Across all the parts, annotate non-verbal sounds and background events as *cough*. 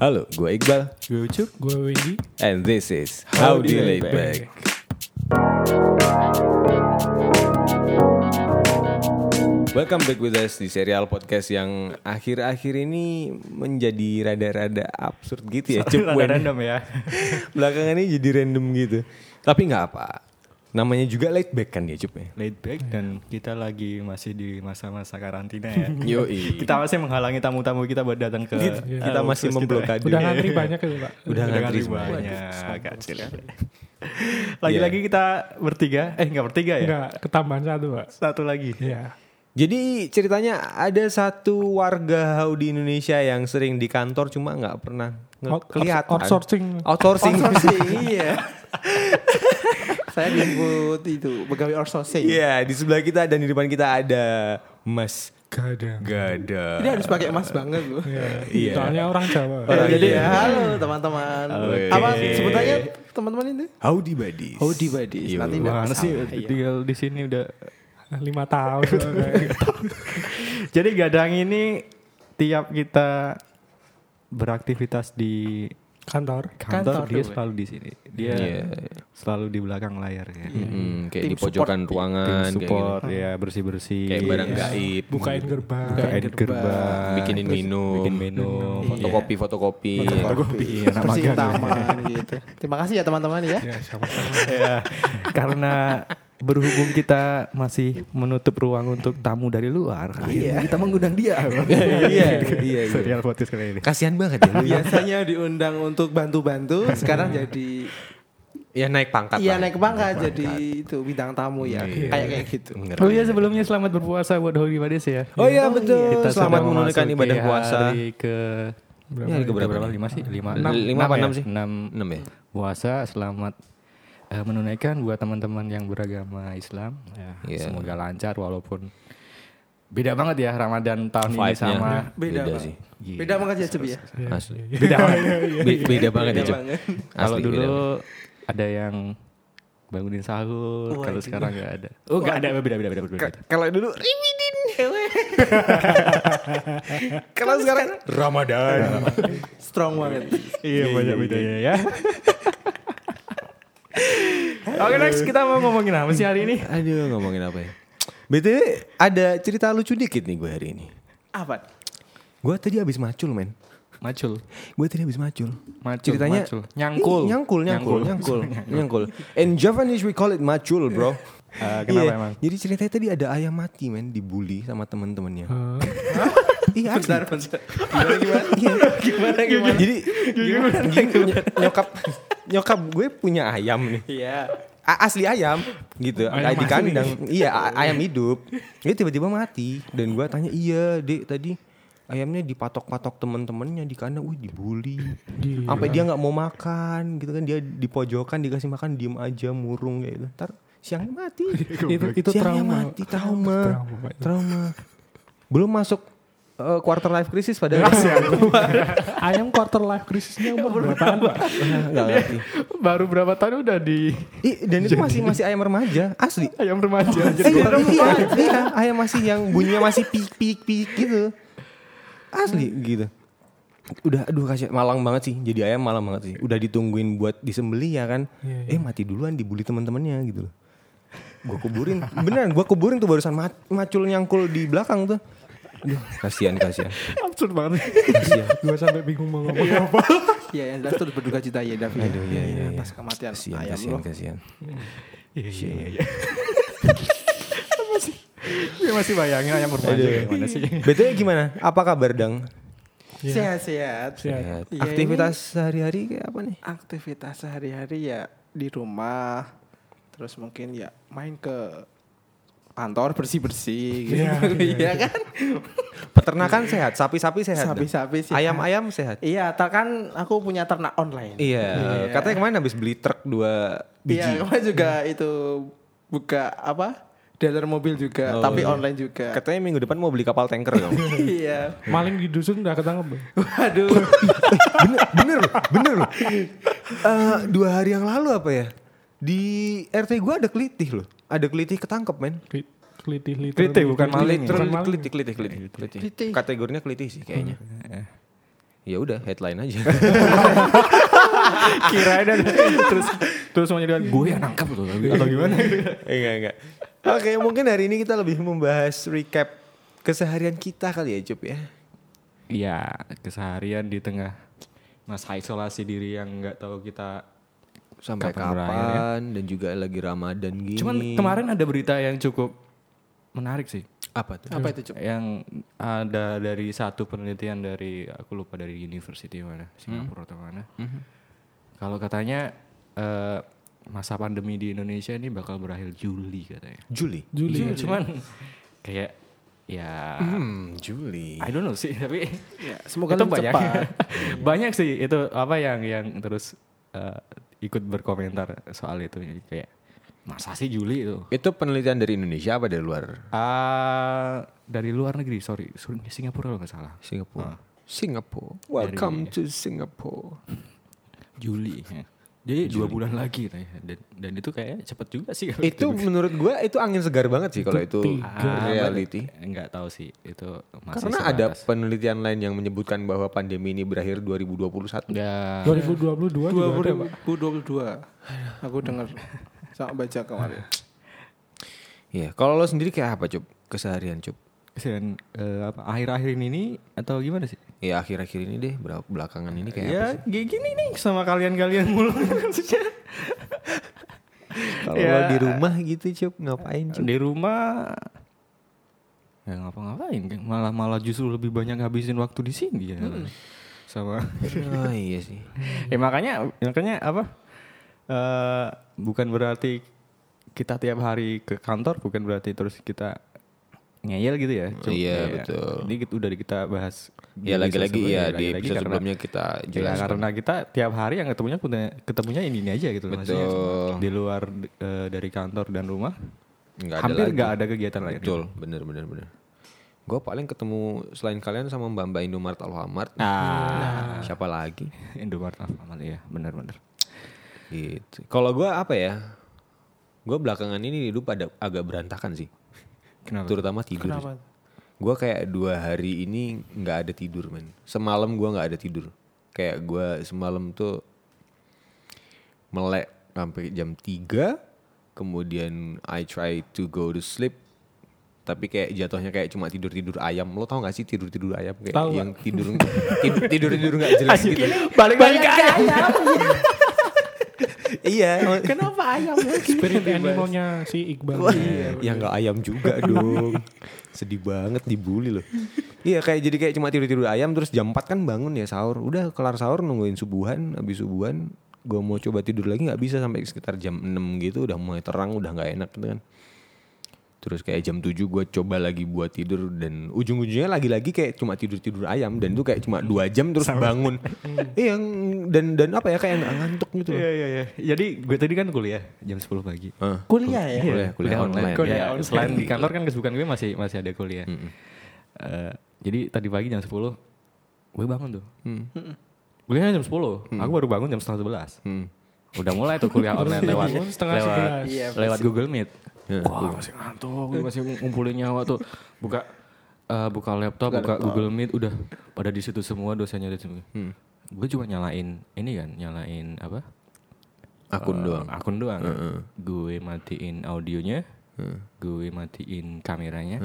Halo, gue Iqbal Gue Ucup. Gue Wendy. and this is Howdy Laid Back. Welcome back with us di serial podcast yang akhir-akhir ini menjadi rada-rada absurd gitu ya. Rada random ya. *laughs* Belakangan ini jadi random gitu. Tapi nggak apa. Namanya juga laid back kan ya, Cup ya. Laid back dan kita lagi masih di masa-masa karantina ya. *laughs* Yoi. kita masih menghalangi tamu-tamu kita buat datang ke Kita- kita eh, masih memblokade. Udah ngantri banyak itu pak. Udah ngantri ngantri banyak. Kacil. *laughs* Lagi-lagi kita bertiga, eh enggak bertiga ya? Enggak, ketambahan satu pak. Satu lagi. Iya. Jadi ceritanya ada satu warga Hau di Indonesia yang sering di kantor cuma nggak pernah nge- Out- kelihatan. outsourcing. Outsourcing. *laughs* Outsourcing, iya. Saya dijemput itu pegawai outsourcing. Iya, di sebelah kita dan di depan kita ada Mas Gada. Gada. Ini harus pakai emas banget loh. Iya. Soalnya orang Jawa. Orang Jadi iya. halo teman-teman. Oke. Apa sebutannya teman-teman ini? Howdy buddies. Howdy buddies. Nanti Mana sih iya. tinggal di sini udah. *laughs* Lima tahun. Jadi gadang ini tiap kita beraktivitas di Kantor. kantor, Kantor dia selalu di sini. Dia Iya. selalu di belakang layar ya. Mm, kayak Tim di pojokan ruangan Tim kayak support gitu. ya bersih-bersih. Kayak barang gaib. Bukain gerbang. Bukain gerbang. Bikinin minum. Bikin minum. Fotokopi, fotokopi. Fotokopi. anak Bersihin magang. taman gitu. Terima kasih ya teman-teman ya. Ya sama-sama. ya, karena berhubung kita masih menutup ruang untuk tamu dari luar, akhirnya kita mengundang dia. *laughs* Iya, iya, iya. Serial podcast kali ini. Kasihan banget ya. ya. Biasanya diundang untuk bantu-bantu, sekarang jadi Ya naik pangkat iya naik pangkat jadi itu bintang tamu ya. Iya. Kayak kayak gitu. Oh iya sebelumnya selamat berpuasa buat Holy Badis ya. Oh iya betul. Kita Selamat menunaikan ibadah puasa. Hari ke Ya, hari keberapa berapa? nih? Lima sih? Lima. Enam. Lima apa ya? enam sih? Enam. Enam ya. Puasa selamat eh, menunaikan buat teman-teman yang beragama Islam. Ya, Iya. Semoga lancar walaupun beda banget ya Ramadan tahun ini sama Beda, Beda sih. Beda banget ya Cep ya. Asli. beda banget. Be- Beda banget ya, banget. Kalau dulu ada yang bangunin sahur, kalau sekarang nggak ada. Oh nggak ada, beda beda beda beda. beda. Kalau dulu Ribidin. *laughs* Kalau sekarang Ramadan. *laughs* Strong banget. Iya banyak bedanya ya. *laughs* Oke next kita mau ngomongin apa sih hari ini? Aduh ngomongin apa ya? BTW ada cerita lucu dikit nih gue hari ini. Apa? Gue tadi habis macul men. Macul. Gue tadi habis macul. Macul, Ceritanya macul. Nyangkul. Ih, nyangkul, nyangkul, Nyangkul. nyangkul, *laughs* nyangkul. In Japanese we call it macul, bro. *laughs* Eh, kenapa Iya. emang? Jadi ceritanya tadi ada ayam mati men dibully sama teman-temannya. Eh, *laughs* Iya asli. Bentar, bentar. Gimana gimana? *laughs* Iya. Gimana gimana? Jadi gini, punya- nyokap nyokap gue punya ayam nih. Iya. Asli ayam gitu. Ayam di kandang. Iya a- ayam hidup. Dia tiba-tiba mati. Dan gua tanya iya dek tadi ayamnya dipatok-patok temen-temennya di kandang. Wih dibully. Sampai dia nggak mau makan gitu kan. Dia di pojokan dikasih makan diem aja murung kayak gitu. Ntar siangnya mati. Itu itu siangnya trauma. mati trauma. Trauma, trauma. Belum masuk eh, quarter life crisis padahal *laughs* Ayam quarter life crisisnya umur berapaan pak? nggak ngerti Baru berapa tahun udah di Ih, dan itu masih masih ayam remaja asli ayam remaja. Eh, iya, iya, iya, ayam masih yang bunyinya masih pik pik pik gitu. Asli gitu. Udah aduh kasih malang banget sih. Jadi ayam malang banget sih. Udah ditungguin buat disembeli ya kan. Eh Iya, mati duluan dibully teman-temannya gitu loh. Gua kuburin. Beneran gua kuburin tuh barusan mat- macul nyangkul di belakang tuh. Kasihan kasihan. Absurd banget. Kasihan. Gue sampai bingung mau ngomong apa. Iya, yang jelas turut berduka cita ya Davi. Aduh, iya, iya, iya. Atas kematian Kasihan kasihan kasihan. Iya iya iya. masih ya masih bayangin ayam remaja Aduh. gimana sih? BTW gimana? Apa kabar Dang? Iya. Sehat-sehat. Sehat. Iya, Aktivitas sehari-hari kayak apa nih? Aktivitas sehari-hari ya di rumah. Terus mungkin ya main ke kantor bersih-bersih gitu. *laughs* Iya, Iya kan? Peternakan sehat, sapi-sapi sehat. Sapi-sapi sih. Ayam-ayam sehat. Iya, tak kan aku punya ternak online. Iya, katanya kemarin habis beli truk dua biji. Iya, kemarin juga itu buka apa? Dealer mobil juga, Oh, tapi iya. online juga. Katanya minggu depan mau beli kapal tanker dong. *laughs* iya. Maling di dusun udah ketangkep. Waduh. *laughs* bener, bener loh, bener loh. Eh, dua hari yang lalu apa ya? Di RT gua ada kelitih loh. Ada kelitih ketangkep men. Kelitih liter. Kelitih, bukan maling. Literal Bukan maling. kelitih, kelitih, kelitih, kelitih. Kelitih. Kategorinya kelitih sih kayaknya. Ya udah headline aja. *laughs* Kirain ada terus terus semuanya dengan gue yang nangkap tuh atau gimana? enggak enggak. Oke, mungkin hari ini kita lebih membahas recap keseharian kita kali ya, Cup ya. Iya, keseharian di tengah masa isolasi diri yang nggak tahu kita Sampai Kapan kapan, berakhir ya? dan juga lagi Ramadan gini. Cuman kemarin ada berita yang cukup menarik sih. apa tuh? Apa itu, Cuk? Yang ada dari satu penelitian dari aku lupa dari university mana, Singapura atau mana. Kalau katanya eh, masa pandemi di Indonesia ini bakal berakhir Juli katanya. Juli. Juli. Iya, cuman kayak ya Hmm, Juli. I don't know sih tapi Ya, semoga itu banyak cepat. *laughs* banyak sih itu apa yang yang terus eh, ikut berkomentar soal itu kayak masa sih Juli itu Itu penelitian dari Indonesia apa dari luar? Ah dari luar negeri sorry Singapura kalau nggak salah Singapura. Singapura. Welcome to Singapore. *laughs* Juli ya. Jadi dua bulan lagi katanya. dan dan itu kayak cepet juga sih kalau Itu menurut gua itu angin segar banget sih kalau itu Ah, reality. nggak tahu sih itu masih Karena ada sebatas. penelitian lain yang menyebutkan bahwa pandemi ini berakhir 2021. ya 2022 juga ada, Pak. 2022. Aku dengar sama baca kemarin. Iya, kalau lo sendiri kayak apa, Cup? Keseharian, Cup? dan eh, apa akhir-akhir ini atau gimana sih Ya akhir-akhir ini deh, berapa belakangan ini kayak apa ya gini nih sama kalian-kalian mulu *laughs* maksudnya Kalau Ya. di rumah gitu, Cup, ngapain, Cup? di rumah ya ngapa-ngapain malah malah justru lebih banyak ngabisin waktu di sini ya sama Oh *laughs* iya sih. ya makanya makanya apa eh bukan berarti kita tiap hari ke kantor bukan berarti terus kita ngeyel gitu ya Cuma- Iya, ya, betul. ini udah kita bahas Ya lagi-lagi ya di lagi-lagi episode karena- sebelumnya kita Ya, jelaskan. karena kita tiap hari yang ketemunya punya- ketemunya ini, ini aja gitu maksudnya. Betul. di luar eh, dari kantor dan rumah Nggak ada hampir lagi. nggak ada kegiatan lain Betul, bener bener bener. Gue paling ketemu selain kalian sama Mbak Mbak Indomart Alfamart. nah Siapa lagi? *laughs* Indomaret Alfamart ya benar-benar Gitu. Kalau gue apa ya? Gue belakangan ini hidup ada agak berantakan sih. kenapa Terutama tidur. Kenapa? Gue kayak dua hari ini nggak ada tidur men. Semalam gue nggak ada tidur. Kayak gue semalam tuh melek sampai jam 3 kemudian I try to go to sleep tapi kayak jatuhnya kayak cuma tidur tidur ayam. Lo tau gak sih tidur tidur ayam kayak Tahu, yang tidur tidur tidur tidur nggak *laughs* jelas gitu? Balik-balik ke ayam iya. *laughs* Kenapa ayam? Spirit animalnya si Iqbal. ya nggak ayam juga *laughs* dong. Sedih banget dibully loh. Iya kayak jadi kayak cuma tidur tidur ayam terus jam 4 kan bangun ya sahur. Udah kelar sahur nungguin subuhan. Habis subuhan gue mau coba tidur lagi nggak bisa sampai sekitar jam 6 gitu. Udah mulai terang udah nggak enak gitu kan terus kayak jam 7 gue coba lagi buat tidur dan ujung-ujungnya lagi-lagi kayak cuma tidur-tidur ayam dan itu kayak cuma dua jam terus bangun *laughs* iya dan dan apa ya kayak ngantuk gitu Iya iya iya. Jadi gue tadi kan kuliah jam 10 pagi. Ah, Kuliah ya? kuliah kuliah online Kuliah Ya, online. Selain di kantor kan kesibukan gue masih masih ada kuliah. Eh, jadi tadi pagi jam 10 gue bangun tuh. Kuliahnya jam 10. Aku baru bangun jam setengah 11. Hmm. Udah mulai tuh kuliah *laughs* online lewat setengah lewat, 11. Iya, lewat Google Meet. Ya, Wah, masih ngantuk, gue masih ngumpulin nyawa tuh. Buka eh, buka laptop, buka Google Meet udah pada di situ semua dosanya ada semua. Gue cuma nyalain ini kan, nyalain apa? akun Eh, doang Akun doang. Gue matiin audionya, gue matiin kameranya,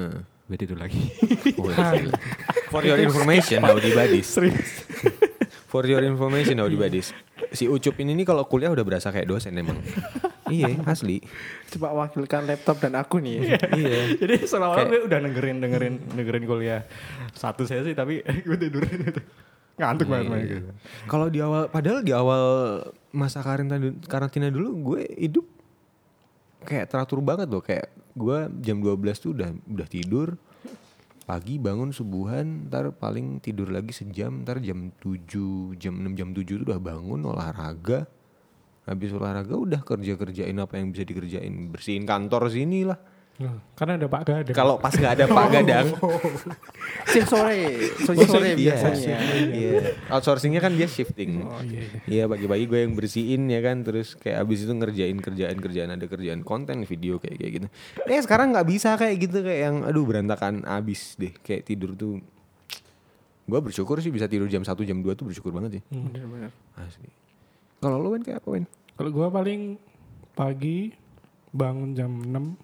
gue tidur lagi. *laughs* *laughs* For your information, Audi Badis. *laughs* For your information, Audi Badis. Si Ucup ini nih kalau kuliah udah berasa kayak dosen emang. Iya, asli. Coba wakilkan laptop dan aku nih ya. iya. Jadi selama gue udah dengerin dengerin dengerin kuliah satu sesi tapi *laughs* gue tidur ngantuk banget banget gitu. Kalau di awal, padahal di awal masa karantina, karantina dulu gue hidup kayak teratur banget loh. Kayak gue jam 12 tuh udah udah tidur. Pagi bangun subuhan, ntar paling tidur lagi sejam, ntar jam 7, jam 6, jam 7 tuh udah bangun olahraga. Habis olahraga udah kerja-kerjain apa yang bisa dikerjain. Bersihin kantor sini lah. Karena ada Pak Gadang. Kalau pas nggak ada Pak *laughs* Gadang, Shift sore, sore Iya, biasanya. Iya. Outsourcingnya kan dia shifting. Oh iya. iya. Iya pagi-pagi gue yang bersihin ya kan terus kayak abis itu ngerjain kerjaan-kerjaan ada kerjaan konten video kayak kayak gitu. Eh sekarang nggak bisa kayak gitu kayak yang aduh berantakan abis deh kayak tidur tuh Gue bersyukur sih bisa tidur jam 1 jam 2 tuh bersyukur banget sih. Bener-bener. Asli. Kalau lo Wen kayak apa Wen? Kalau gua paling pagi bangun jam 6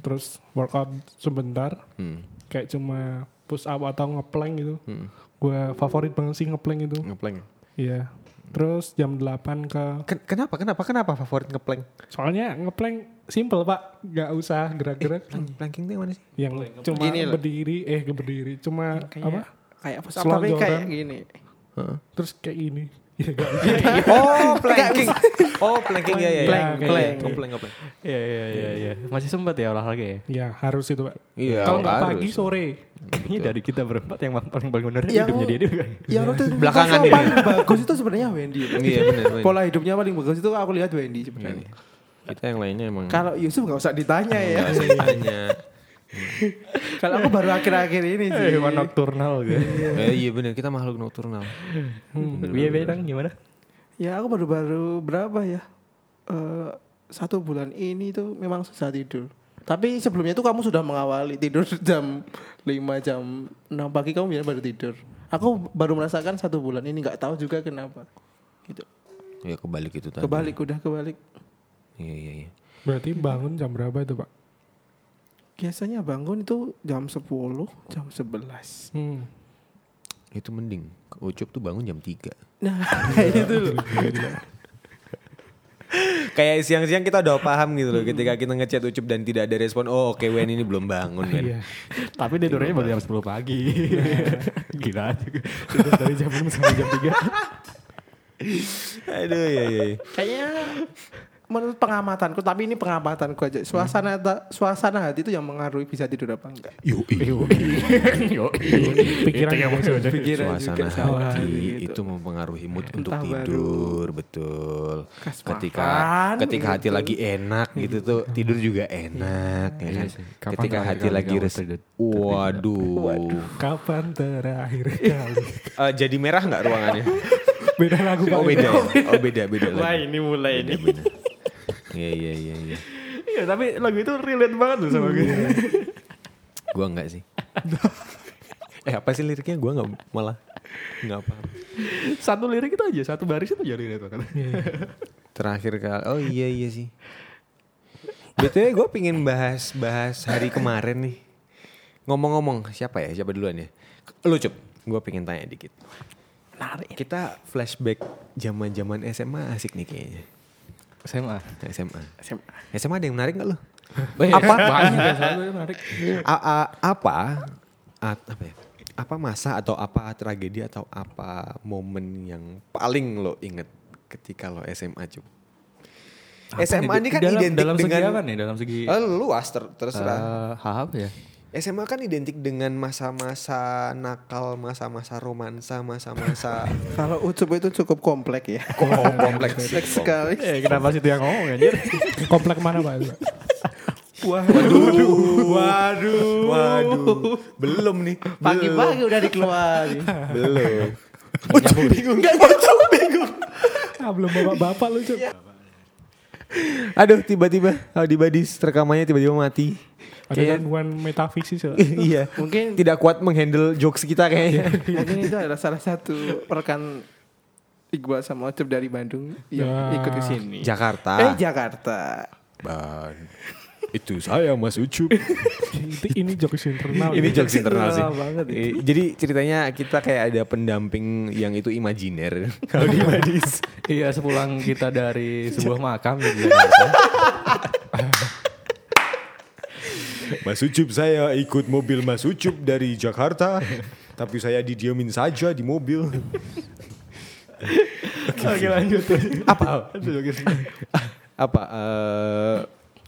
terus workout sebentar Hmm. kayak cuma push up atau ngeplank gitu. Hmm. Gua favorit banget sih ngeplank itu. Ngeplank. Iya. Terus jam 8 ke Ken- kenapa? Kenapa? Kenapa favorit ngeplank? soalnya ngeplank simple Pak, nggak usah gerak-gerak. Plank- Planking itu yang mana sih? yang cuma Gini berdiri eh berdiri cuma Kayak apa? kayak push up tapi kayak gini. Terus kayak gini. Ya, Oh, planking. oh, planking ya ya. Plank, ya. plank. Ngeplank, ngeplank. Iya iya iya iya. Masih sempat ya olahraga ya? Ya harus itu Pak. Iya, Kalau nggak pagi sore. Kayaknya dari kita berempat yang paling paling benar Yang- hidupnya dia juga. Yang waktu Belakangan yang ini. paling bagus itu sebenarnya Wendy. Iya benar. benar. Pola hidupnya paling bagus itu aku lihat Wendy sebenarnya. Kita yang lainnya emang Kalau Yusuf nggak usah ditanya ya. nggak usah ditanya. *laughs* Kalau aku baru akhir-akhir ini sih. Hewan nocturnal gitu. *laughs* Eh, iya benar, kita makhluk nocturnal. Iya bang gimana? Ya aku baru-baru berapa ya? Eh, satu bulan ini tuh memang susah tidur. Tapi sebelumnya itu kamu sudah mengawali tidur *laughs* jam 5 jam 6 pagi kamu bilang baru tidur. Aku baru merasakan satu bulan ini nggak tahu juga kenapa. Gitu. Ya kebalik itu tadi. Kebalik udah kebalik. Iya iya iya. Berarti bangun jam berapa itu Pak? Biasanya bangun itu jam 10, jam 11. Hmm. Itu mending. Ucup tuh bangun jam 3. Nah, *laughs* itu loh. Kayak siang-siang kita udah paham gitu loh ketika kita ngechat Ucup dan tidak ada respon. Oh, oke Wen ini belum bangun kan. Iya. Tapi tidurnya baru jam 10 pagi. *laughs* Gila. Tidur dari jam 6 sampai jam 3. Aduh iya iya. Kayaknya menurut pengamatanku, tapi ini pengamatanku aja. Suasana ta- suasana hati itu yang mengaruhi bisa tidur apa enggak. Yo, Yo. Pikiran yang mau Pikiran Suasana juga hati gitu. itu mempengaruhi mood untuk Entah baru tidur, betul. kas Ketika makan, ketika hati gitu. lagi enak gitu tuh tidur juga enak ya kan. sih. Kapan Ketika hati lagi res. tidur- Waduh. Kapan terakhir kali? *laughs* Eh, jadi merah nggak ruangannya? Beda lagu. Oh beda ya? *laughs* Oh beda beda lagi. ini mulai Beda, beda. Iya iya iya iya. Iya tapi lagu itu relate banget loh sama gue. Gua enggak sih. eh apa sih liriknya? Gua nggak malah nggak paham. Satu lirik itu aja, satu baris itu aja relate banget. Terakhir kali. Oh iya iya sih. Betulnya gue pingin bahas bahas hari kemarin nih. Ngomong-ngomong siapa ya? Siapa duluan ya? Lu cup. Gue pengen tanya dikit. Menarik. Kita flashback zaman-zaman SMA asik nih kayaknya. SMA. SMA. SMA. SMA ada yang menarik gak lu? Apa? *laughs* Banyak ya, selalu menarik. A- a- apa at- apa ya? Apa masa atau apa tragedi atau apa momen yang paling lo inget ketika lo SMA cup? SMA ini kan dalam, identik dalam segi dengan apa nih? Dalam segi Eh, luas ter- terserah. eh, apa ya? SMA kan identik dengan masa-masa nakal, masa-masa romansa, masa-masa *laughs* Kalau Ucup itu cukup komplek ya. *laughs* kompleks. *laughs* kompleks sekali. Eh, kenapa sih itu yang ngomong anjir? Komplek mana Pak? Pak? Waduh, waduh, waduh. Belum nih. Pagi-pagi udah dikeluarin. Belum. bingung enggak Ucup bingung. Ah, belum bapak-bapak lu, Cuk. Aduh, tiba-tiba Audi Badis rekamannya tiba-tiba mati. Ada Kayak- gangguan metafisis *laughs* ya. iya. Mungkin Tidak kuat menghandle jokes kita kayaknya. *laughs* mungkin *laughs* itu adalah salah satu rekan Iqbal sama Ucup dari Bandung yang Ya. ikut ke sini. Jakarta. Eh Jakarta. Ban. Itu saya Mas Ucup. Itu ini jokes internal. Ini jokes internal sih. Banget Eh, Jadi ceritanya kita kayak ada pendamping yang itu imajiner. Kalau di Badis. Iya, sepulang kita dari sebuah makam Jakarta. Mas Ucup saya ikut mobil Mas Ucup dari Jakarta. Tapi saya didiamin saja di mobil. Oke, lanjut. Apa? apa eh,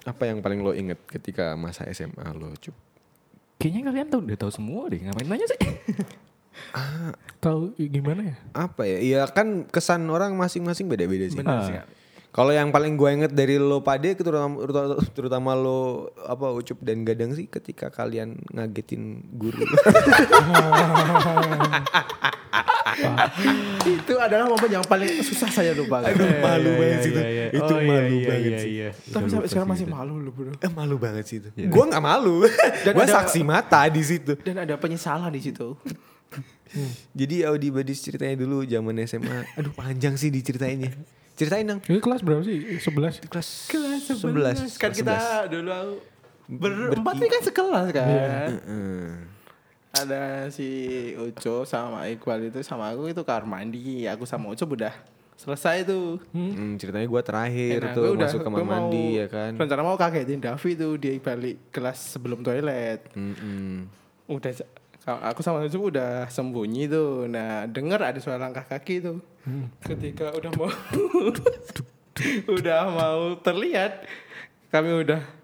apa yang paling lo inget ketika masa SMA lo, Cup? Kayaknya kalian tahu udah tahu semua deh. Ngapain nanya sih? Tahu gimana ya? Apa ya? Iya kan kesan orang masing-masing beda-beda sih. Benar sih. Kalau yang paling gue inget dari lo pade terutama, terutama lo apa Ucup dan Gadang sih ketika kalian ngagetin guru. *laughs* itu adalah momen yang paling susah saya lupakan. malu banget sih itu. iya, Itu malu banget sih. Tapi sampai sekarang masih malu loh bro. Eh, malu banget sih itu. Gue nggak malu. Gue ada- saksi mata di situ. Dan ada penyesalan di situ. Jadi Audi Badis ceritanya dulu zaman SMA. Aduh panjang sih diceritainnya. Ceritain dong. Ini kelas berapa sih? 11. Kelas Kelas 11. Kan kita dulu berempat ini kan sekelas kan. Heeh. Ada si Uco sama Iqbal itu sama aku itu kamar mandi. Aku sama Uco udah selesai tuh. Hmm, ceritanya gue terakhir Nah, tuh gue udah- masuk kamar gue mau- mandi ya kan. Rencana mau kagetin Davi tuh dia balik kelas sebelum toilet. Mm-mm. Udah aku sama Uco udah sembunyi tuh. Nah, denger ada suara langkah kaki tuh. Ketika udah mau *laughs* udah mau terlihat kami udah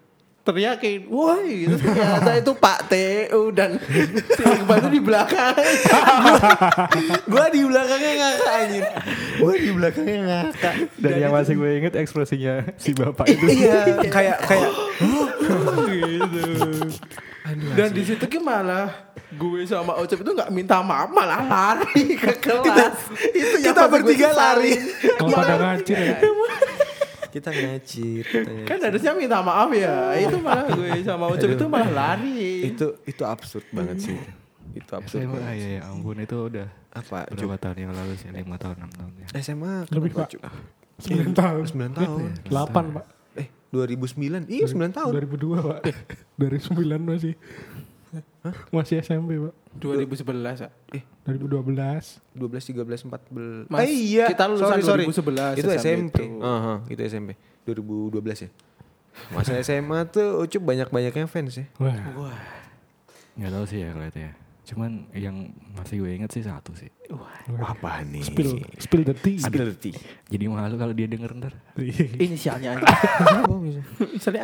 teriakin, woi gitu ternyata itu Pak TU dan si Iqbal tuh di belakang. *laughs* gue di belakangnya ngakak anjir. Gue di belakangnya ngakak. Dan yang masih gue inget ekspresinya si bapak itu. iya, kayak kayak gitu. Dan di situ ki malah gue sama Ocep itu nggak minta maaf malah lari ke kelas. itu yang kita bertiga lari. Kalau pada ngacir ya. Kita ngacir. Kan harusnya minta maaf ya. Itu malah *laughs* gue sama Ocep itu malah lari. itu itu absurd banget sih. Itu absurd SMA banget. ya, ya ampun itu udah Apa? berapa tahun yang lalu sih? 5 tahun, 6 tahun ya. SMA Lebih, Pak. Cuk? 9 tahun. 9 tahun. 8 pak. Eh 2009. Iya 9 tahun. 2002 pak. Dari 9 masih. Masih SMP pak. 2011 ya. Eh 2012. 12 13 14. Mas, eh, iya. kita lulusan sorry, sorry. 2011 Itu SMP SMP. itu. Aha, itu SMP. 2012 ya. Masa *laughs* SMA tuh Ucup banyak-banyaknya fans ya. Wah. Gak tau sih ya kalau itu ya. Cuman yang masih gue inget sih satu sih. Apa nih? Spill, spill the tea. Spill the tea. Jadi malu kalau dia denger ntar. *laughs* Inisialnya aja. Oh,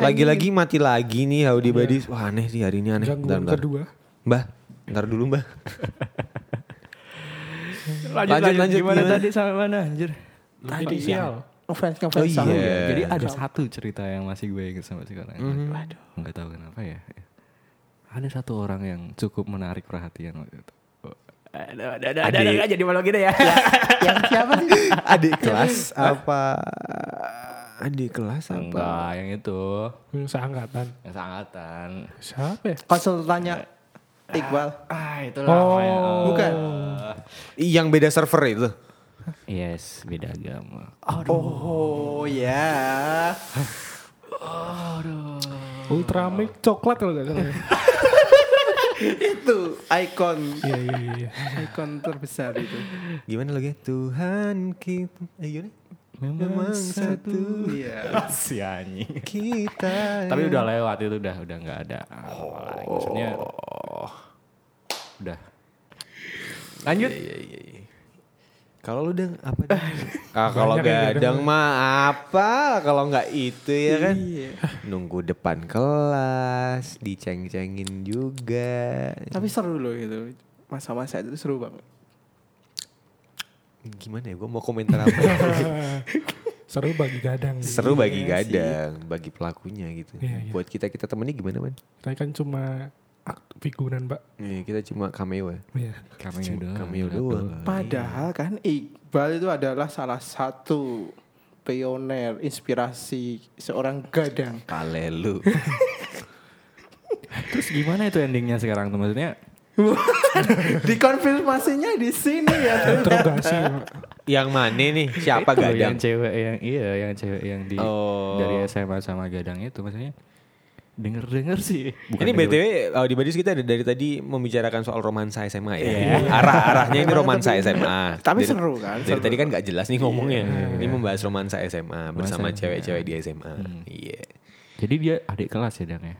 Lagi-lagi mati lagi nih Audi Badis. Wah aneh sih hari ini aneh. Gangguan kedua. Mbah, ntar dulu mbah. *laughs* Lanjut, lanjut, lanjut, Gimana gimana? tadi sampai mana anjir? Tadi Inisial. ngefans ngefans Oh, sama iya. Jadi ada satu cerita yang masih gue inget sampai sekarang. Mhm. Waduh. Nggak tahu kenapa ya. Ada satu orang yang cukup menarik perhatian waktu itu. Ada, ada, ada, ada, jadi malu gitu ya. *laughs* Yang siapa sih? Adik kelas apa? Adik kelas apa? Enggak, yang itu. Yang seangkatan. Yang seangkatan. Siapa ya? Konsultannya Iqbal. Ah, itu Oh. lama ya. Bukan. Yang beda server itu. Yes, beda agama. Oh ya. Ultramilk coklat kalau nggak salah. ya. *laughs* itu ikon Iya iya iya. ikon terbesar itu. Gimana lagi? Tuhan kita. Eh, gimana? Memang satu Iya. Si anjing. kita. Tapi udah lewat itu udah udah nggak ada. apa lagi. Maksudnya udah. Lanjut. Kalau lu udah apa? dah? *laughs* ah, kalau gadang mah apa? Kalau nggak itu ya kan? Iya. *laughs* Nunggu depan kelas, diceng-cengin juga. Tapi seru loh itu. Masa-masa itu seru banget. Gimana ya? Gue mau komentar apa? *laughs* Seru bagi gadang. Seru bagi Iya sih. gadang, bagi pelakunya gitu. Iya, iya. Buat kita kita temennya gimana man? Saya kan cuma figuran pak. Iya, kita cuma cameo ya. Iya. Cameo doang. Cameo satu. doang. Padahal kan Iqbal itu adalah salah satu pioner inspirasi seorang gadang. Palelu. *laughs* Terus gimana itu endingnya sekarang tuh maksudnya? *laughs* Dikonfirmasinya di sini ya. Interogasi yang mana nih? Siapa Itu, gadang? Yang cewek yang iya yang cewek yang di Oh. dari SMA sama gadang itu maksudnya denger denger sih. ini denger- BTW oh, di Badis kita dari, dari tadi membicarakan soal romansa SMA ya. *laughs* Arah-arahnya ini romansa SMA. Tapi Dari- seru kan, Dari seru. tadi kan gak jelas nih ngomongnya. Ini membahas romansa SMA bersama cewek-cewek di SMA. Iya. Jadi dia adik kelas ya dang ya.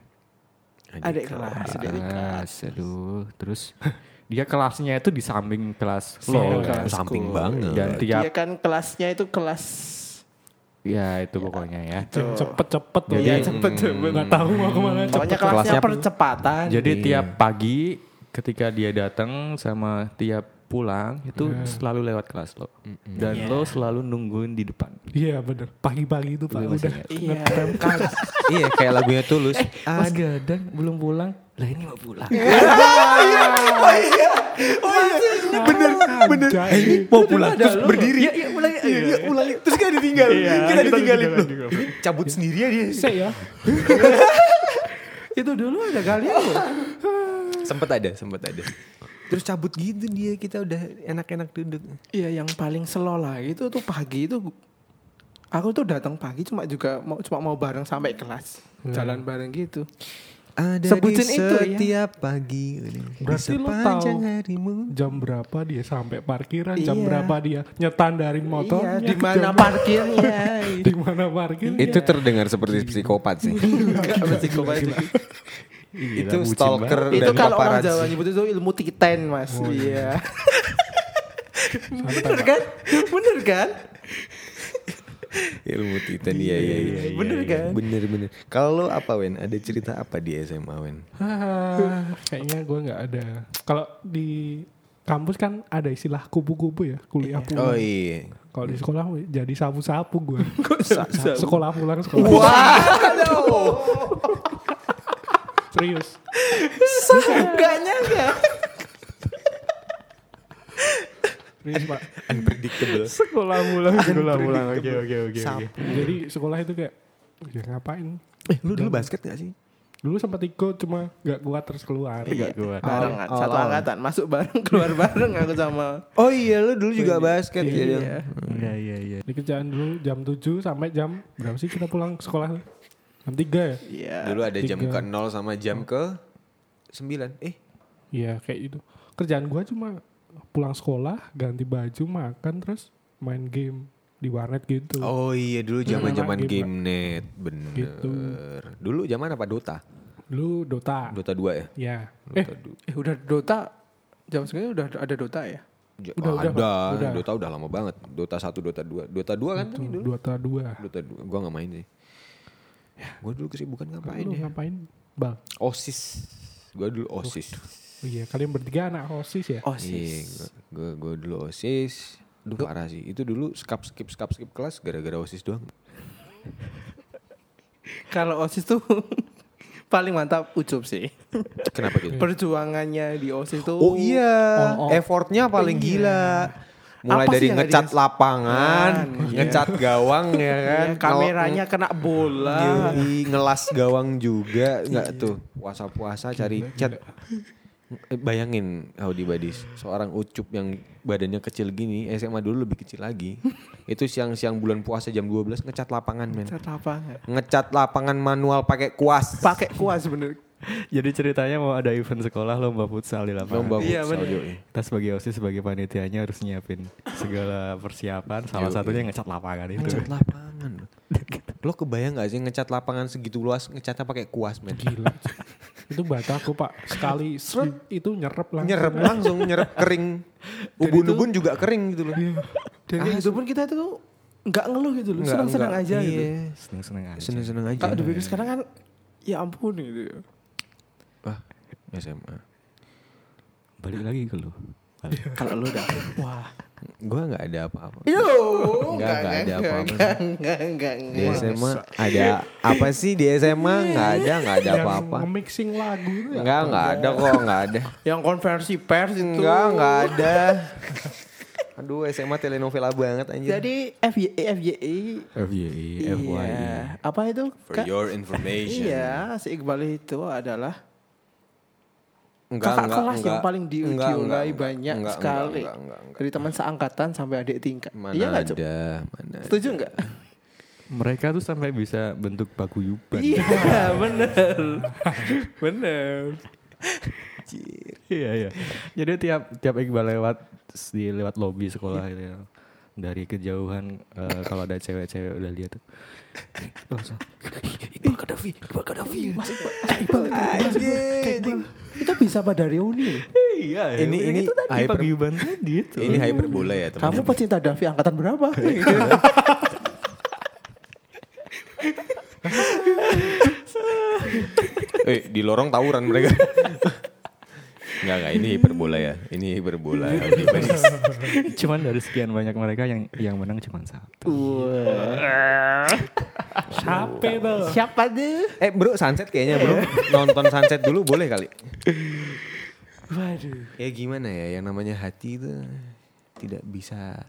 Adik kelas. Adik kelas. Aduh, terus *laughs* dia kelasnya itu di samping kelas Iya, lo. kelas Samping banget. Dan tiap Dia kan kelasnya itu kelas ya itu pokoknya ya. Yang cepet-cepet tuh. Jadi- Iya cepet cepet. Nggak tahu mau ke mana cepet. Pokoknya kelasnya Kelasnya- percepatan. Jadi tiap pagi ketika dia datang sama tiap pulang itu selalu lewat kelas lo. Dan lo selalu nungguin di depan. Iya bener. Pagi-pagi itu pak masih udah? Iya. ngetem iya kayak lagunya Tulus. Mas Gadang belum pulang. Lah ini mau pulang. bener bener. Anjay. Mau pulang terus berdiri. Iya, iya, pulang. Iya, iya, pulang. Terus kita ditinggal. Iya, kita kita ditinggalin. ditinggal. Loh, Cabut sendiri ya dia. Saya ya. itu dulu ada kalian loh. Sempet ada, sempet ada. Terus cabut gitu dia kita udah enak-enak duduk. Iya yang paling slow lah itu tuh pagi itu aku tuh datang pagi cuma juga mau cuma mau bareng sampai kelas jalan bareng gitu. Ada Sebutin di itu ya. setiap pagi. Berarti di lo tahu. harimu. Jam berapa dia sampai parkiran, jam Iya. berapa dia nyetandarin motornya, iya, *laughs* di mana jam- parkirnya? di mana parkir. Itu terdengar seperti psikopat sih. *laughs* Enggak psikopat itu. itu stalker Itu dan kalau orang. Jawa nyebut itu ilmu titen mas. iya. Bener kan? Bener kan? Ilmu titan iya iya iya. Bener kan? Bener bener. Kalau apa Wen? Ada cerita apa di SMA Wen? *laughs* Kayaknya gue nggak ada. Kalau di kampus kan ada istilah kupu-kupu ya, kuliah pulang. Oh iya. Kalau di sekolah jadi sapu-sapu gue. Sa- sekolah pulang sekolah. Waduh. Serius. Enggak nyangka. Serius *laughs* pak. Unpredictable. Sekolah pulang, sekolah pulang. Oke oke oke. oke. Jadi sekolah itu kayak ya ngapain? Eh lu dulu basket gak sih? Dulu sempat ikut cuma nggak kuat terus keluar. Gak kuat. Barengan, Oh, satu oh. angkatan, masuk bareng, *laughs* keluar bareng aku sama. Oh iya lu dulu juga basket ya. Dong. Iya. Iya iya iya. Di kerjaan dulu jam 7 sampai jam berapa sih kita pulang sekolah? Jam 3 ya? Iya. Dulu ada jam Tiga. ke 0 sama jam ke 9. Eh Iya kayak itu. Kerjaan gua cuma pulang sekolah, ganti baju, makan terus main game di warnet gitu. Oh iya dulu zaman-zaman game, game net. Bener. Gitu. Dulu zaman apa Dota? Dulu Dota. Dota 2 ya? Ya. Dota Eh, Eh udah Dota, jam segini udah ada Dota ya? Udah, oh, udah, ada. Udah. Dota udah lama banget. Dota 1, Dota 2. Dota 2 kan dulu? Dota 2. Dota 2. Gua gak main sih. Gue dulu kesibukan ngapain Lu ya? ngapain? Bang. OSIS. Gue dulu OSIS. Oh iya, kalian bertiga anak OSIS ya? Oh Iya, gue gue dulu OSIS. Duh parah sih. Itu dulu skip skip skip skip kelas gara-gara OSIS doang. *laughs* Kalau OSIS tuh *laughs* paling mantap Ucup sih. *laughs* Kenapa gitu? Perjuangannya di OSIS tuh. Oh iya, Oh, oh. effortnya paling Iya. gila. Mulai Apa dari ngecat lapangan, Iya. ngecat gawang ya kan. Iya, kameranya kena bola. Yoi, ngelas gawang juga nggak tuh puasa-puasa cari cat. Eh, Bayangin Audi Badis, seorang ucup yang badannya kecil gini, SMA dulu lebih kecil lagi. *laughs* Itu siang-siang bulan puasa jam 12 ngecat lapangan men. Cat lapangan. Ngecat lapangan manual pakai kuas. Pakai kuas bener. *laughs* Jadi ceritanya mau ada event sekolah lomba futsal di lapangan. Lomba Iya, futsal, bener. yoi. Kita sebagai OSIS sebagai panitianya harus nyiapin segala persiapan. Salah Yoi. satunya ngecat lapangan itu. Ngecat lapangan. Lo kebayang gak sih ngecat lapangan segitu luas ngecatnya pakai kuas men? Gila. *laughs* itu bataku pak. Sekali seret, itu nyerep langsung. Nyerep langsung, nyerep kering. *laughs* Ubun-ubun juga kering gitu loh. Dan kayak itu pun kita tuh nggak ngeluh gitu loh. Senang-senang aja gitu. iya. Seneng-seneng aja. Seneng-seneng aja. Kalau dipikir sekarang kan ya ampun gitu. Wah, SMA. Balik lagi ke lu. Kalau lu udah wah. Gua nggak ada apa-apa. Yo, Nggak, nggak ada apa-apa. Enggak, enggak, enggak, Di SMA ada apa sih di SMA? Nggak ada, nggak ada Yang apa-apa. nge-mixing lagu itu ya. Nggak, nggak ada kok, nggak ada. Yang konversi pers itu. Enggak, nggak ada. Aduh, SMA telenovela banget anjir. Jadi FYI, FYI. FYI, FYI. Iya. Apa itu? For your information. Iya, si Iqbal itu adalah Enggak, kakak enggak, kelas enggak. yang paling di, Enggak, diulai enggak, enggak, banyak enggak, sekali. Enggak, enggak, enggak. Dari teman seangkatan sampai adik tingkat. Mana iya nggak, ada, mana. Setuju nggak? Mereka tuh sampai bisa bentuk paguyuban. Iya, *laughs* bener. bener. iya iya. Jadi tiap tiap Iqbal lewat di lewat lobi sekolah gitu ya. Dari kejauhan eh, kalau ada cewek-cewek udah lihat tuh. Langsung Iqbal Kadafi, Iqbal Kadafi. Mas Iqbal. Itu bisa pada reuni. Iya, Ini- ini itu tadi hyper- paguyuban tadi itu. Ini hyperbola ya, teman. Kamu pecinta Davi angkatan berapa? *laughs* Eh, di lorong tawuran mereka. *laughs* Enggak, enggak, ini hiperbola ya. Ini hiperbola. *laughs* Cuman dari sekian banyak mereka yang yang menang cuma satu. Siapa tuh? Siapa tuh? eh, Bro, sunset kayaknya, Bro. Nonton sunset dulu boleh kali. Waduh. Ya gimana ya, yang namanya hati itu tidak bisa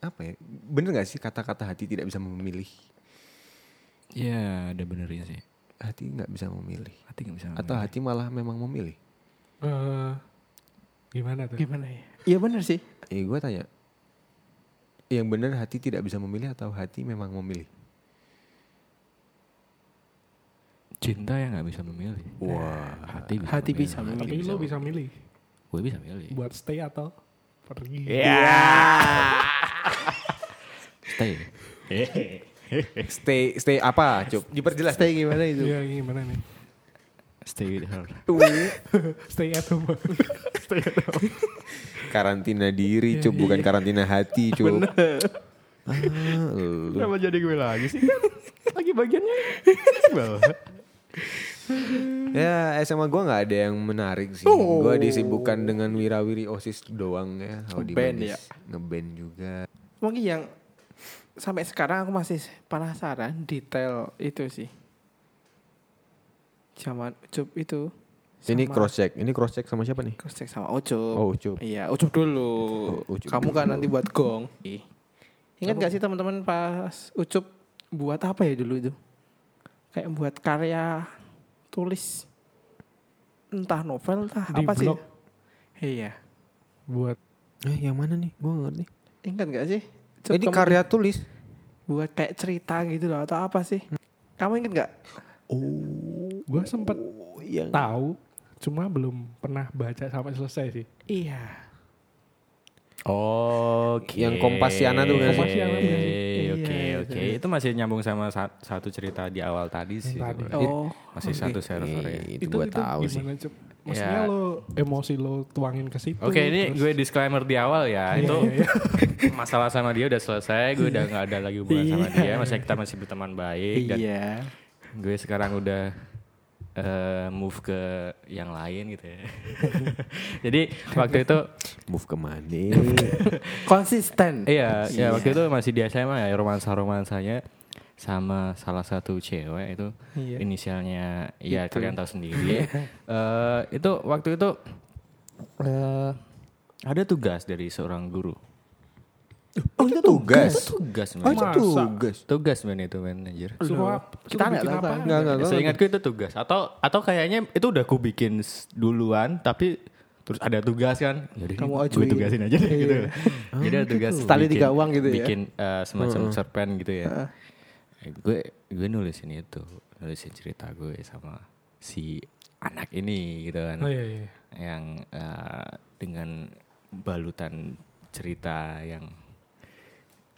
apa ya? Bener gak sih kata-kata hati tidak bisa memilih? Ya, ada benernya sih. Hati nggak bisa memilih. Hati nggak bisa. Atau hati malah memang memilih? Eh, Gimana tuh? Gimana ya? Iya bener sih. Eh gue tanya. Yang benar hati tidak bisa memilih atau hati memang memilih? Cinta yang nggak bisa memilih. Wah. Hati bisa Hati memilih. bisa Tapi memilih. lo bisa milih Gue bisa milih. buat stay atau pergi. Iya. *laughs* Stay. Stay stay apa? Cup. Diperjelas. Stay gimana itu? Iya, gimana nih? Stay with her. *laughs* *laughs* Stay at home. karantina diri, Cup, bukan karantina hati, Cup. Ah, lu. Kenapa jadi gue lagi sih? lagi bagiannya. Ya SMA gue nggak ada yang menarik sih. Gue disibukkan dengan wirawiri osis doang ya. Ngeband ya? Ngeband juga. Mungkin yang sampai sekarang aku masih penasaran detail itu sih. Zaman Ucup itu. Ini sama- cross check. Ini cross check sama siapa nih? cross check sama Ucup. Oh, Ucup. Iya, Ucup dulu. Oh, Ucup Kamu kan nanti buat gong. Ingat gak sih teman-teman pas Ucup buat apa ya dulu itu? Kayak buat karya tulis entah novel entah Di apa sih? blog. Iya. buat Eh, yang mana nih? Gue ngerti. Ingat gak sih? Cup, ini kamu karya tulis. buat kayak cerita gitu loh atau apa sih? Kamu inget gak? Oh, gue sempet yang tahu cuma belum pernah baca sampai selesai sih. Iya. Oke. Yang Kompasiana tuh kan? Kompasiana? Oke, Iya, oke. iya. Itu masih nyambung sama sa- satu cerita di awal tadi sih. tadi. Oh, Masih satu server ya. itu, gue tahu sih. Maksudnya Ya. lo emosi lo tuangin ke situ. Oke, ini terus- gue disclaimer di awal ya. Iya, itu iya, iya. *laughs* masalah sama dia udah selesai. Gue udah nggak ada lagi hubungan sama dia. Masih kita masih berteman baik. Dan Iya. gue sekarang udah eh, move ke yang lain gitu ya. *laughs* Jadi waktu itu Move ke mana? *laughs* Konsisten. iya, ya waktu itu masih di SMA ya romansa romansanya sama salah satu cewek itu Iya. inisialnya ya kalian tahu sendiri. *laughs* Eh, itu waktu itu eh ada tugas dari seorang guru. Oh, itu tugas. Itu tugas Oh, men. itu Masa? tugas. Tugas men itu manajer. Suruh ap- Kita suruh nggak bikin tahu? Enggak, enggak, enggak. Seingatku itu tugas atau atau kayaknya itu udah aku bikin duluan tapi terus ada tugas kan. Jadi Kamu gue ajuin. tugasin aja deh gitu. *laughs* Jadi ada tugas Tali tiga uang gitu ya? Bikin eh, semacam cerpen gitu ya. Eh, gue gue nulisin itu, nulisin cerita gue sama si anak ini gitu kan. Oh iya iya. Yang eh, dengan balutan cerita yang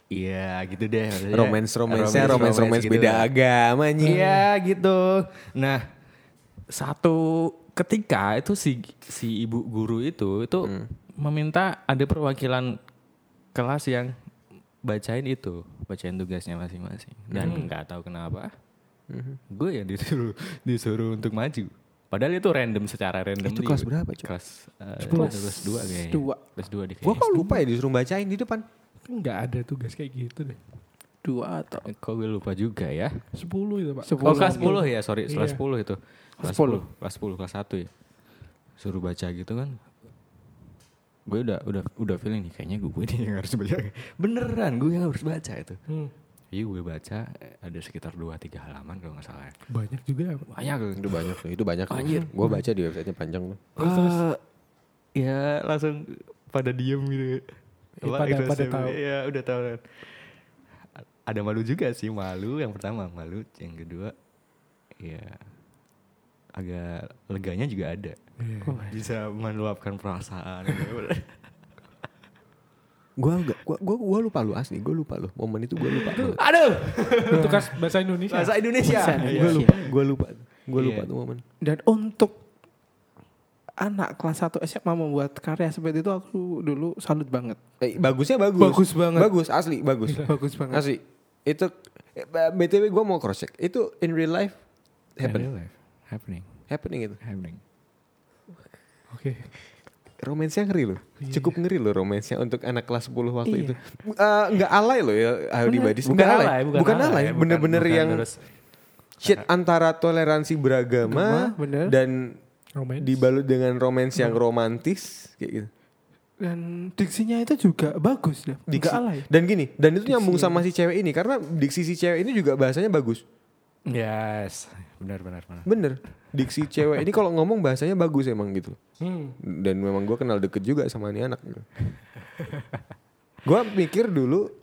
Iya gitu deh. Romance romansnya romance romance Romance-romance beda gitu. agamanya. Iya gitu. Nah, satu ketika itu si si ibu guru itu itu meminta ada perwakilan kelas yang bacain itu, bacain tugasnya masing-masing. Dan nggak tahu kenapa, gue yang disuruh disuruh untuk maju. Padahal itu random secara random. Itu kelas berapa? Kelas uh, kelas dua kayaknya. Dua. Kelas dua di Gue kok lupa ya disuruh bacain di depan. Enggak ada tugas kayak gitu deh. Dua atau Kok gue lupa juga ya. 10 itu, Pak. Oh kelas 10 ya, sorry, kelas Iya. 10 itu. Kelas 10. Kelas 10, kelas 1 ya. Suruh baca gitu kan. Gue udah udah udah feeling nih kayaknya gue nih yang harus baca. Beneran gue yang harus baca itu. Hmm. Iya gue baca eh, ada sekitar 2 3 halaman kalau nggak salah. ya. Banyak juga. Banyak. Itu banyak itu banyak. Anjir. Gue baca di websitenya panjang tuh. Eh, ya langsung pada diem gitu. Ya, pada- itu pada tahu. Iya udah tahu. kan. Ada malu juga sih malu yang pertama malu yang kedua ya agak leganya juga ada. Iya. Bisa meluapkan perasaan. *laughs* gitu. Gue gak, gue gua, gua lupa lu asli, gue lupa lu. Momen itu gue lupa. banget. Aduh, Tugas bahasa Indonesia. bahasa Indonesia. Bahasa Gue Indonesia. lupa, gue lupa, gue lupa Iya. tuh momen. Dan untuk anak kelas 1 SMA membuat karya seperti itu aku dulu salut banget. Eh, bagusnya bagus. Bagus banget. Bagus asli bagus. *laughs* Bagus banget. Asli. Itu eh, btw gue mau cross check. Itu in real life happen, Real life. Happening. happening itu. Happening. Oke. Romansnya ngeri loh. Cukup ngeri loh romansnya untuk anak kelas 10 waktu Iya. itu. Nggak alay loh ya Howdy Badis. Nggak alay. Bukan alay. bukan- Bener-bener bukan yang terus- shit antara toleransi beragama Agama, bener. dan Romance. dibalut dengan romance yang romantis kayak gitu. Dan diksinya itu juga bagus ya. Diksi. Enggak alay. Dan gini, dan itu nyambung sama si cewek ini karena diksi si cewek ini juga bahasanya bagus. Yes, benar benar benar. Bener. Diksi cewek ini kalau ngomong bahasanya bagus emang gitu. Hmm. Dan memang gue kenal deket juga sama ini anak. gue mikir dulu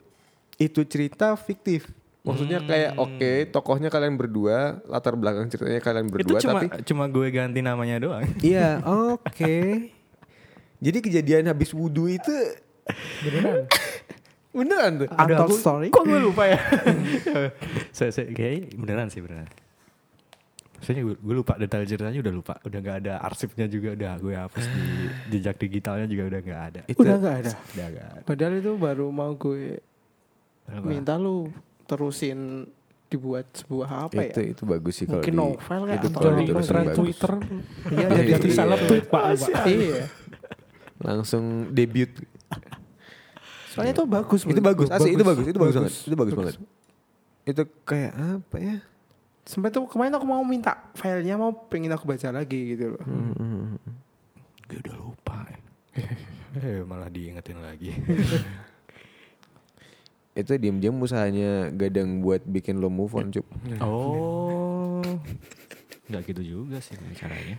itu cerita fiktif. Maksudnya kayak oke tokohnya kalian berdua, latar belakang ceritanya kalian Itu berdua cuma tapi cuma gue ganti namanya doang. *laughs* iya oke. Jadi kejadian habis wudhu itu Beneran. *laughs* beneran tuh. Untold story. Kok gue lupa ya? saya, saya kayak beneran sih beneran. Maksudnya gue, gue lupa detail ceritanya udah lupa. Udah gak ada arsipnya juga udah gue hapus di jejak digitalnya juga udah gak ada. Itu Udah nggak ada. Udah gak ada. Padahal itu baru mau gue Apa? minta lu terusin dibuat sebuah apa itu ya? itu bagus sih kalau Mungkin di- novel kayak itu atau bagus. Twitter. Iya, Iya, Jadi iya. salah tweet Pak. Iya. langsung debut. Soalnya itu bagus. itu bagus, asli itu bagus, itu bagus banget. Itu bagus banget. Itu kayak apa ya? Sampai tuh kemarin aku mau minta filenya mau pengen aku baca lagi gitu loh. Hmm. Gue udah lupa. eh *laughs* malah diingetin lagi. *laughs* itu diam-diam usahanya gadang buat bikin lo move on cup oh. Gak gitu juga sih caranya.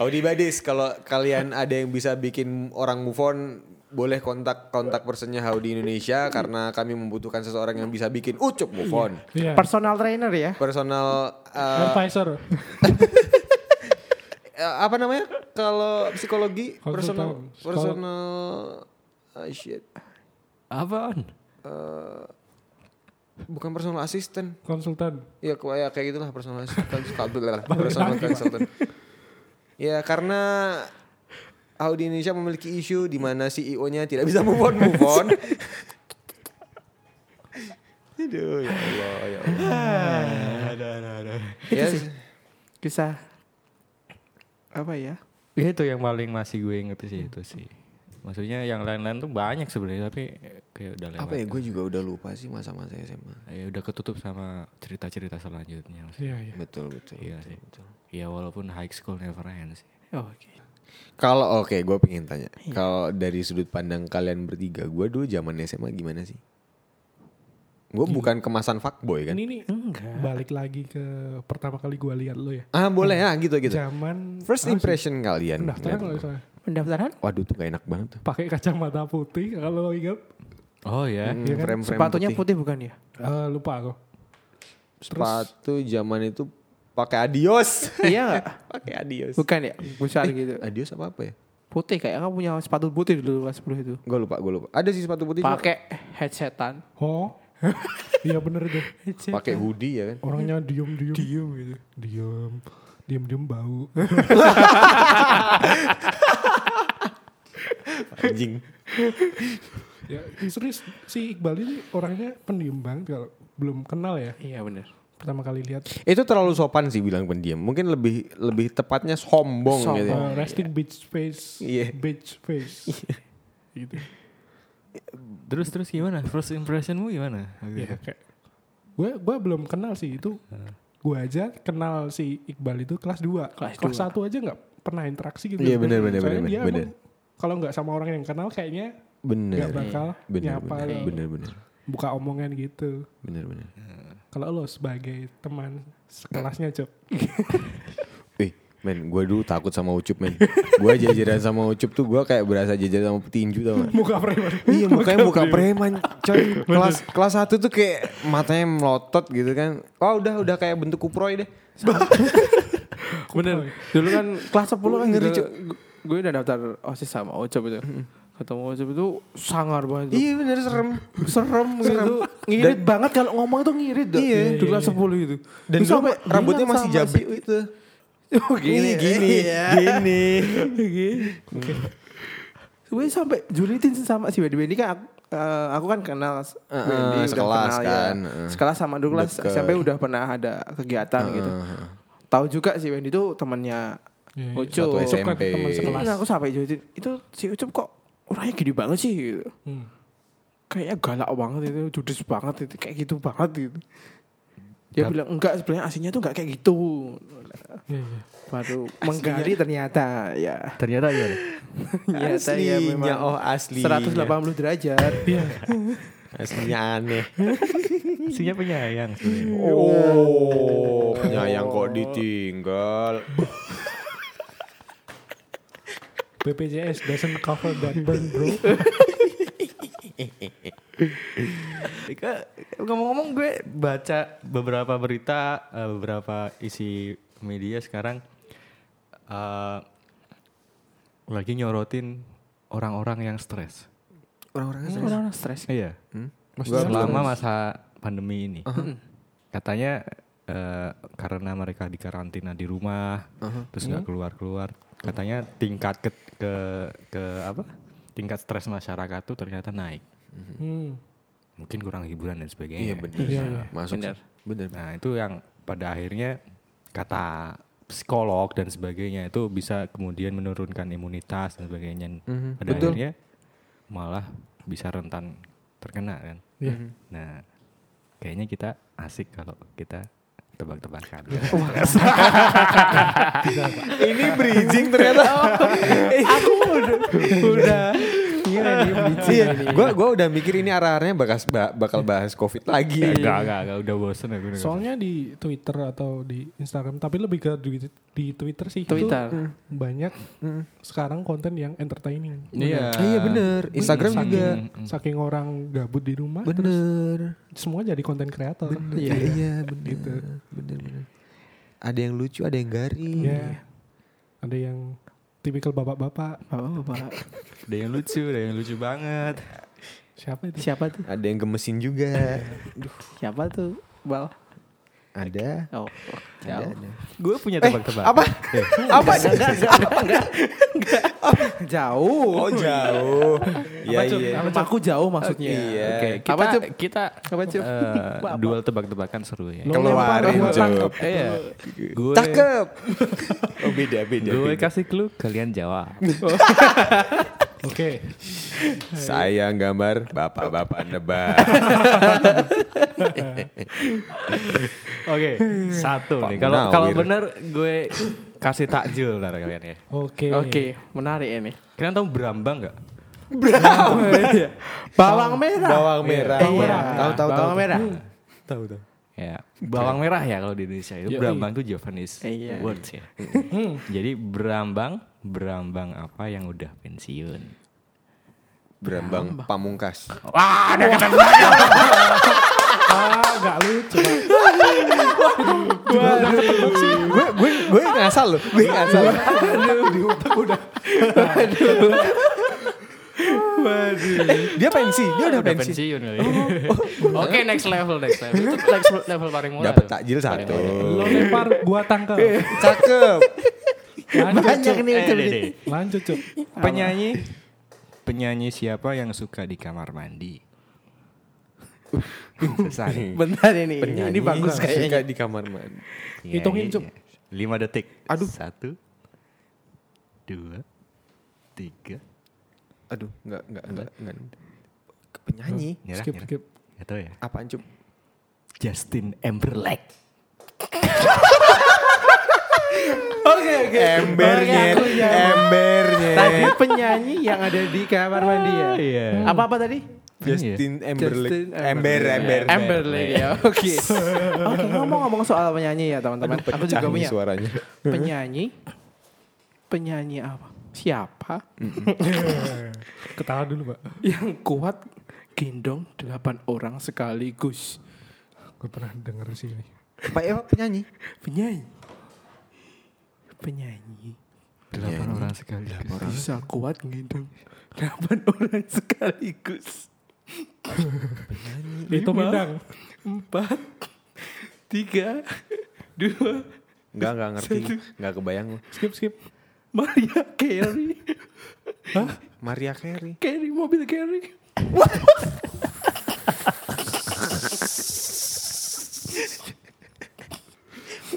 Audi Badis kalau kalian ada yang bisa bikin orang move on boleh kontak kontak personnya Howdy Indonesia karena kami membutuhkan seseorang yang bisa bikin ucup move on Iya. Personal trainer ya. personal uh, Advisor. *laughs* eh, apa namanya kalau psikologi Konsultan. personal personal ah, shit Apaan? Eh, bukan personal assistant Konsultan. Ya kayak kayak gitulah personal assistant, personal personal consultant. Ya karena Audi Indonesia memiliki isu di mana CEO-nya tidak bisa move on move on. Aduh ya Allah ya Allah. ada ada ada. Ya, Kisah apa ya? Itu yang paling masih gue inget sih itu sih. Maksudnya yang lain-lain tuh banyak sebenarnya tapi kayak udah lewat. apa ya gue juga udah lupa sih masa-masa SMA. Ya udah ketutup sama cerita-cerita selanjutnya. Iya, iya. Betul betul. Iya sih. Ya walaupun high school never ends sih. Oh, Oke. Kalau oke gue pengen tanya. Kalau dari sudut pandang kalian bertiga, gue dulu zaman SMA gimana sih? Gue bukan kemasan fuckboy kan? Ini nih balik lagi ke pertama kali gue lihat lo ya. Ah boleh ya gitu gitu. Zaman First apa sih? impression kalian. pendaftaran kalau. Pendaftaran? Waduh tuh gak enak banget tuh. Pakai kacamata putih kalau lo ingat. Oh ya. Hmm, Iya kan? frame-frame Sepatunya putih bukan ya? Eh, lupa aku. Sepatu zaman itu pakai adios. *laughs* iya nggak? pakai adios. Bukan ya? Besar gitu. Adios apa apa ya? Putih kayak kamu punya sepatu putih dulu kelas 10 itu. Gue lupa, gue lupa. Ada sih sepatu putih. Pakai headsetan. Oh. Iya bener tuh. Pakai hoodie ya kan? Orangnya diem diem. Diem gitu. Diem. Diem diem bau. Anjing. ya serius si Iqbal ini orangnya pendiam banget kalau belum kenal ya. Iya benar. Pertama kali lihat. Itu terlalu sopan sih bilang pendiam. Mungkin lebih lebih tepatnya sombong, Sombong. gitu. ya. Eh, resting bitch face. Iya. Bitch face. gitu. Terus terus gimana? First impressionmu gimana? Ya kayak gue gue belum kenal sih itu. Gue aja kenal si Iqbal itu kelas 2. Kelas Kelas, dua. 1 aja nggak pernah interaksi gitu. Iya, bener, bener, Soalnya bener, dia bener. emang Kalau nggak sama orang yang kenal kayaknya Bener. nggak bakal Bener, nyapa bener, lo. bener, bener, buka omongan gitu. bener, bener. Kalau lo sebagai teman sekelasnya cok. *laughs* Men, gue dulu takut sama Ucup, men. gue jajaran sama Ucup tuh gue kayak berasa jajaran sama petinju tau gak? Muka preman. Iya mukanya muka preman coy kelas kelas satu tuh kayak matanya melotot gitu kan wah udah udah kayak bentuk kuproy deh *laughs* Bener. Dulu kan kelas 10 kan Ngeri, Cuk. gue udah daftar OSIS sama Ocop itu. Ketemu Ocop itu sangar banget. iya bener serem Serem gitu. Ngirit banget kalau ngomong tuh ngirit. Iya. Di kelas 10 itu. dan Terus dulu sampai rambutnya bilang masih si- gitu *laughs* Oh gini. gini Iya. gini Gue *laughs* sampai julitin sama si Wendy. Wendy kan aku, eh, aku kan kenal Uh, Wendy, sekelas kenal kan, Ya. uh. Sekelas sama dulu kelas Deket. SMP udah pernah ada kegiatan gitu. Tahu juga si Wendy itu temannya Iya, Ucup. satu Ucup kan SMP. teman sekelas. Nah, aku sampai julitin itu si Ucup kok orangnya gini banget sih gitu. Hmm. Kayaknya galak banget itu, judes banget itu, kayak gitu banget gitu. Dia bilang enggak sebenarnya aslinya tuh enggak kayak gitu. Iya, iya. Baru menggali ternyata ya. Ternyata gimana? Ternyata ya memang oh asli 180 derajat. Iya. Aslinya aneh. Aslinya penyayang sebenarnya. Oh, penyayang kok ditinggal. BPJS doesn't cover that burn bro. Ika, ngomong-ngomong gue baca beberapa berita, eh, beberapa isi media sekarang eh, lagi nyorotin orang-orang yang stres. Orang-orang Orang stres. Iya. Maksudnya Selama masa pandemi ini, katanya eh, karena mereka dikarantina di rumah, terus nggak keluar-keluar, katanya tingkat ke, ke ke apa? Tingkat stres masyarakat tuh ternyata naik. Hmm. Mungkin kurang hiburan dan sebagainya. Iya benar. Iya, iya. Masuk. Benar. Benar. Nah itu yang pada akhirnya kata psikolog dan sebagainya itu bisa kemudian menurunkan imunitas dan sebagainya. Mhm, Pada betul. akhirnya malah bisa rentan terkena kan. Iya. Nah kayaknya kita asik kalau kita tebak-tebakan. *laughs* Ini bridging ternyata. *laughs* Aku udah udah bridging *laughs* Iya, ini. gua udah mikir ini arah-arahnya bakal bakal bahas Covid lagi. Enggak, enggak, enggak, udah bosen aku. Soalnya di Twitter atau di Instagram, tapi lebih ke di, di Twitter sih. itu Twitter. banyak sekarang konten yang entertaining. Iya. Iya bener. Instagram saking, juga. Saking orang gabut di rumah, terus Bener. semua jadi konten kreator. Iya, iya *laughs* bener. Gitu. Bener bener. Ada yang lucu, ada yang garing. Ya. Ada yang tipikal bapak-bapak. Bapak-bapak. Ada yang lucu, ada yang lucu banget. Siapa itu? Siapa tuh? Ada yang gemesin juga. Siapa tuh? Bal. Ada. Oh. Ada, Jauh. ada. Gue punya Eh, tebak-tebakan. apa? *laughs* apa? Jauh. Oh jauh. Iya iya. Aku jauh maksudnya. Iya. Oke, kita Apa, Cup? kita Apa, Cup? eh, duel tebak-tebakan seru ya. Keluarin, tangkep. Iya. Gue Cakep. *laughs* Oh beda beda. gue kasih clue, kalian jawab. *laughs* Oke. Saya gambar bapak-bapak nebak. Oke, satu Pak nih. Kalau kalau bener gue kasih takjil ntar kalian ya. Oke. Oke, menarik ini. Kalian tahu Brambang nggak? Bawang merah. Bawang merah. Iya. Tahu tahu tahu. Bawang merah. Tahu tahu. Ya, bawang merah ya kalau di Indonesia itu Yoi. Brambang tuh Japanese Iya. words ya. Hmm. Jadi Brambang, Brambang apa yang udah pensiun? Berambang pamungkas. Wah, ada kata *laughs* Ah, gak lucu. Pak. gue gue gue ngasal loh. Gue ngasal. Dia pensi. Dia udah udah pensi. pensiun kali. Oke, next level, next level. Itu next level paling murah. Dapat takjil satu. Lo lempar, gua tangkap. Cakep. Lanjut, Banyak Cuk. nih Eh, Cuk. deh, deh. Lanjut, Cuk. *laughs* Penyanyi penyanyi siapa yang suka di kamar mandi? *laughs* Susah nih. Bentar ini. Penyanyi Ini bagus suka kayaknya. di kamar mandi. Ya, Hitungin, Cuk. Lima detik. Aduh. Satu. Dua. Tiga. Aduh, enggak enggak enggak enggak. Penyanyi. Nyerah, Skip, nyerah. skip. Gak tau ya. Apaan cup? Justin Timberlake. *laughs* Oke oke. Embernya, jawab. embernya. Tadi penyanyi yang ada di kamar mandi ya. Iya. Apa apa tadi? Justin Timberlake. Justin Ember, ember. Timberlake ya. Oke. *laughs* Oke, ngomong-ngomong soal penyanyi ya teman-teman. Aku juga punya suaranya. penyanyi. Penyanyi apa? Siapa Ketawa dulu, Pak. yang kuat gendong delapan orang sekaligus? Gue pernah denger sih ini. Pak Eva penyanyi. Penyanyi. Penyanyi Delapan orang sekali. bisa kuat gendong delapan orang sekaligus. Itu bidang. Empat, tiga, dua, Enggak, enggak ngerti. Enggak kebayang. Skip, skip. Maria Carey. Maria Carey. Carey mobil Carey.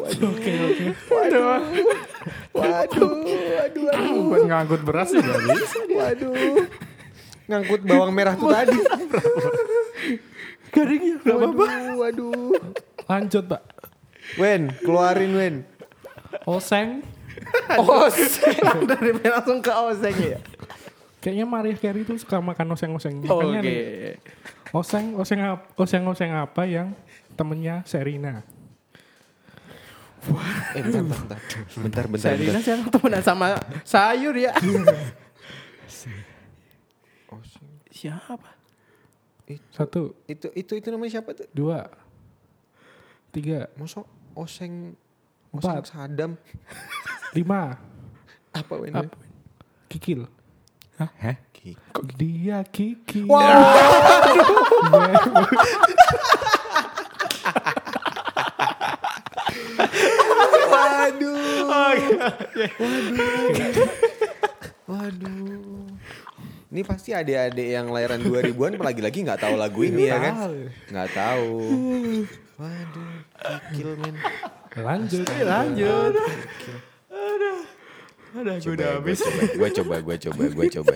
Oke, oke. Waduh. Waduh, waduh, waduh. Buat ngangkut beras gak bisa. Waduh. Ngangkut bawang merah tuh tadi. Garingnya gak apa-apa. Waduh, waduh. Lanjut, Pak. Wen, keluarin Wen. Oseng. Os. *laughs* Dari langsung ke oseng ya. Kayaknya Maria Carey itu suka makan oseng-oseng. Oke. Makanya nih, oseng, oseng, ap- oseng-oseng apa yang temennya Serina? Eh bentar bentar bentar. Bentar bentar. Serina bentar. sekarang temenan sama sayur ya. Siapa? Satu, Itu itu itu namanya siapa tuh? dua, tiga, Mosok oseng Empat. oseng Sadam lima, apa ini? Apa? kikil. Hah? Kok dia kikil? Waduh. *laughs* Waduh. Waduh. Ini pasti adik-adik yang lahiran 2000-an lagi-lagi nggak tahu lagu ini ya kan? Nggak tahu. Waduh, kikil men. Lanjut. Lanjut. Ada Coba, gue coba, gue coba, gue coba, gue coba.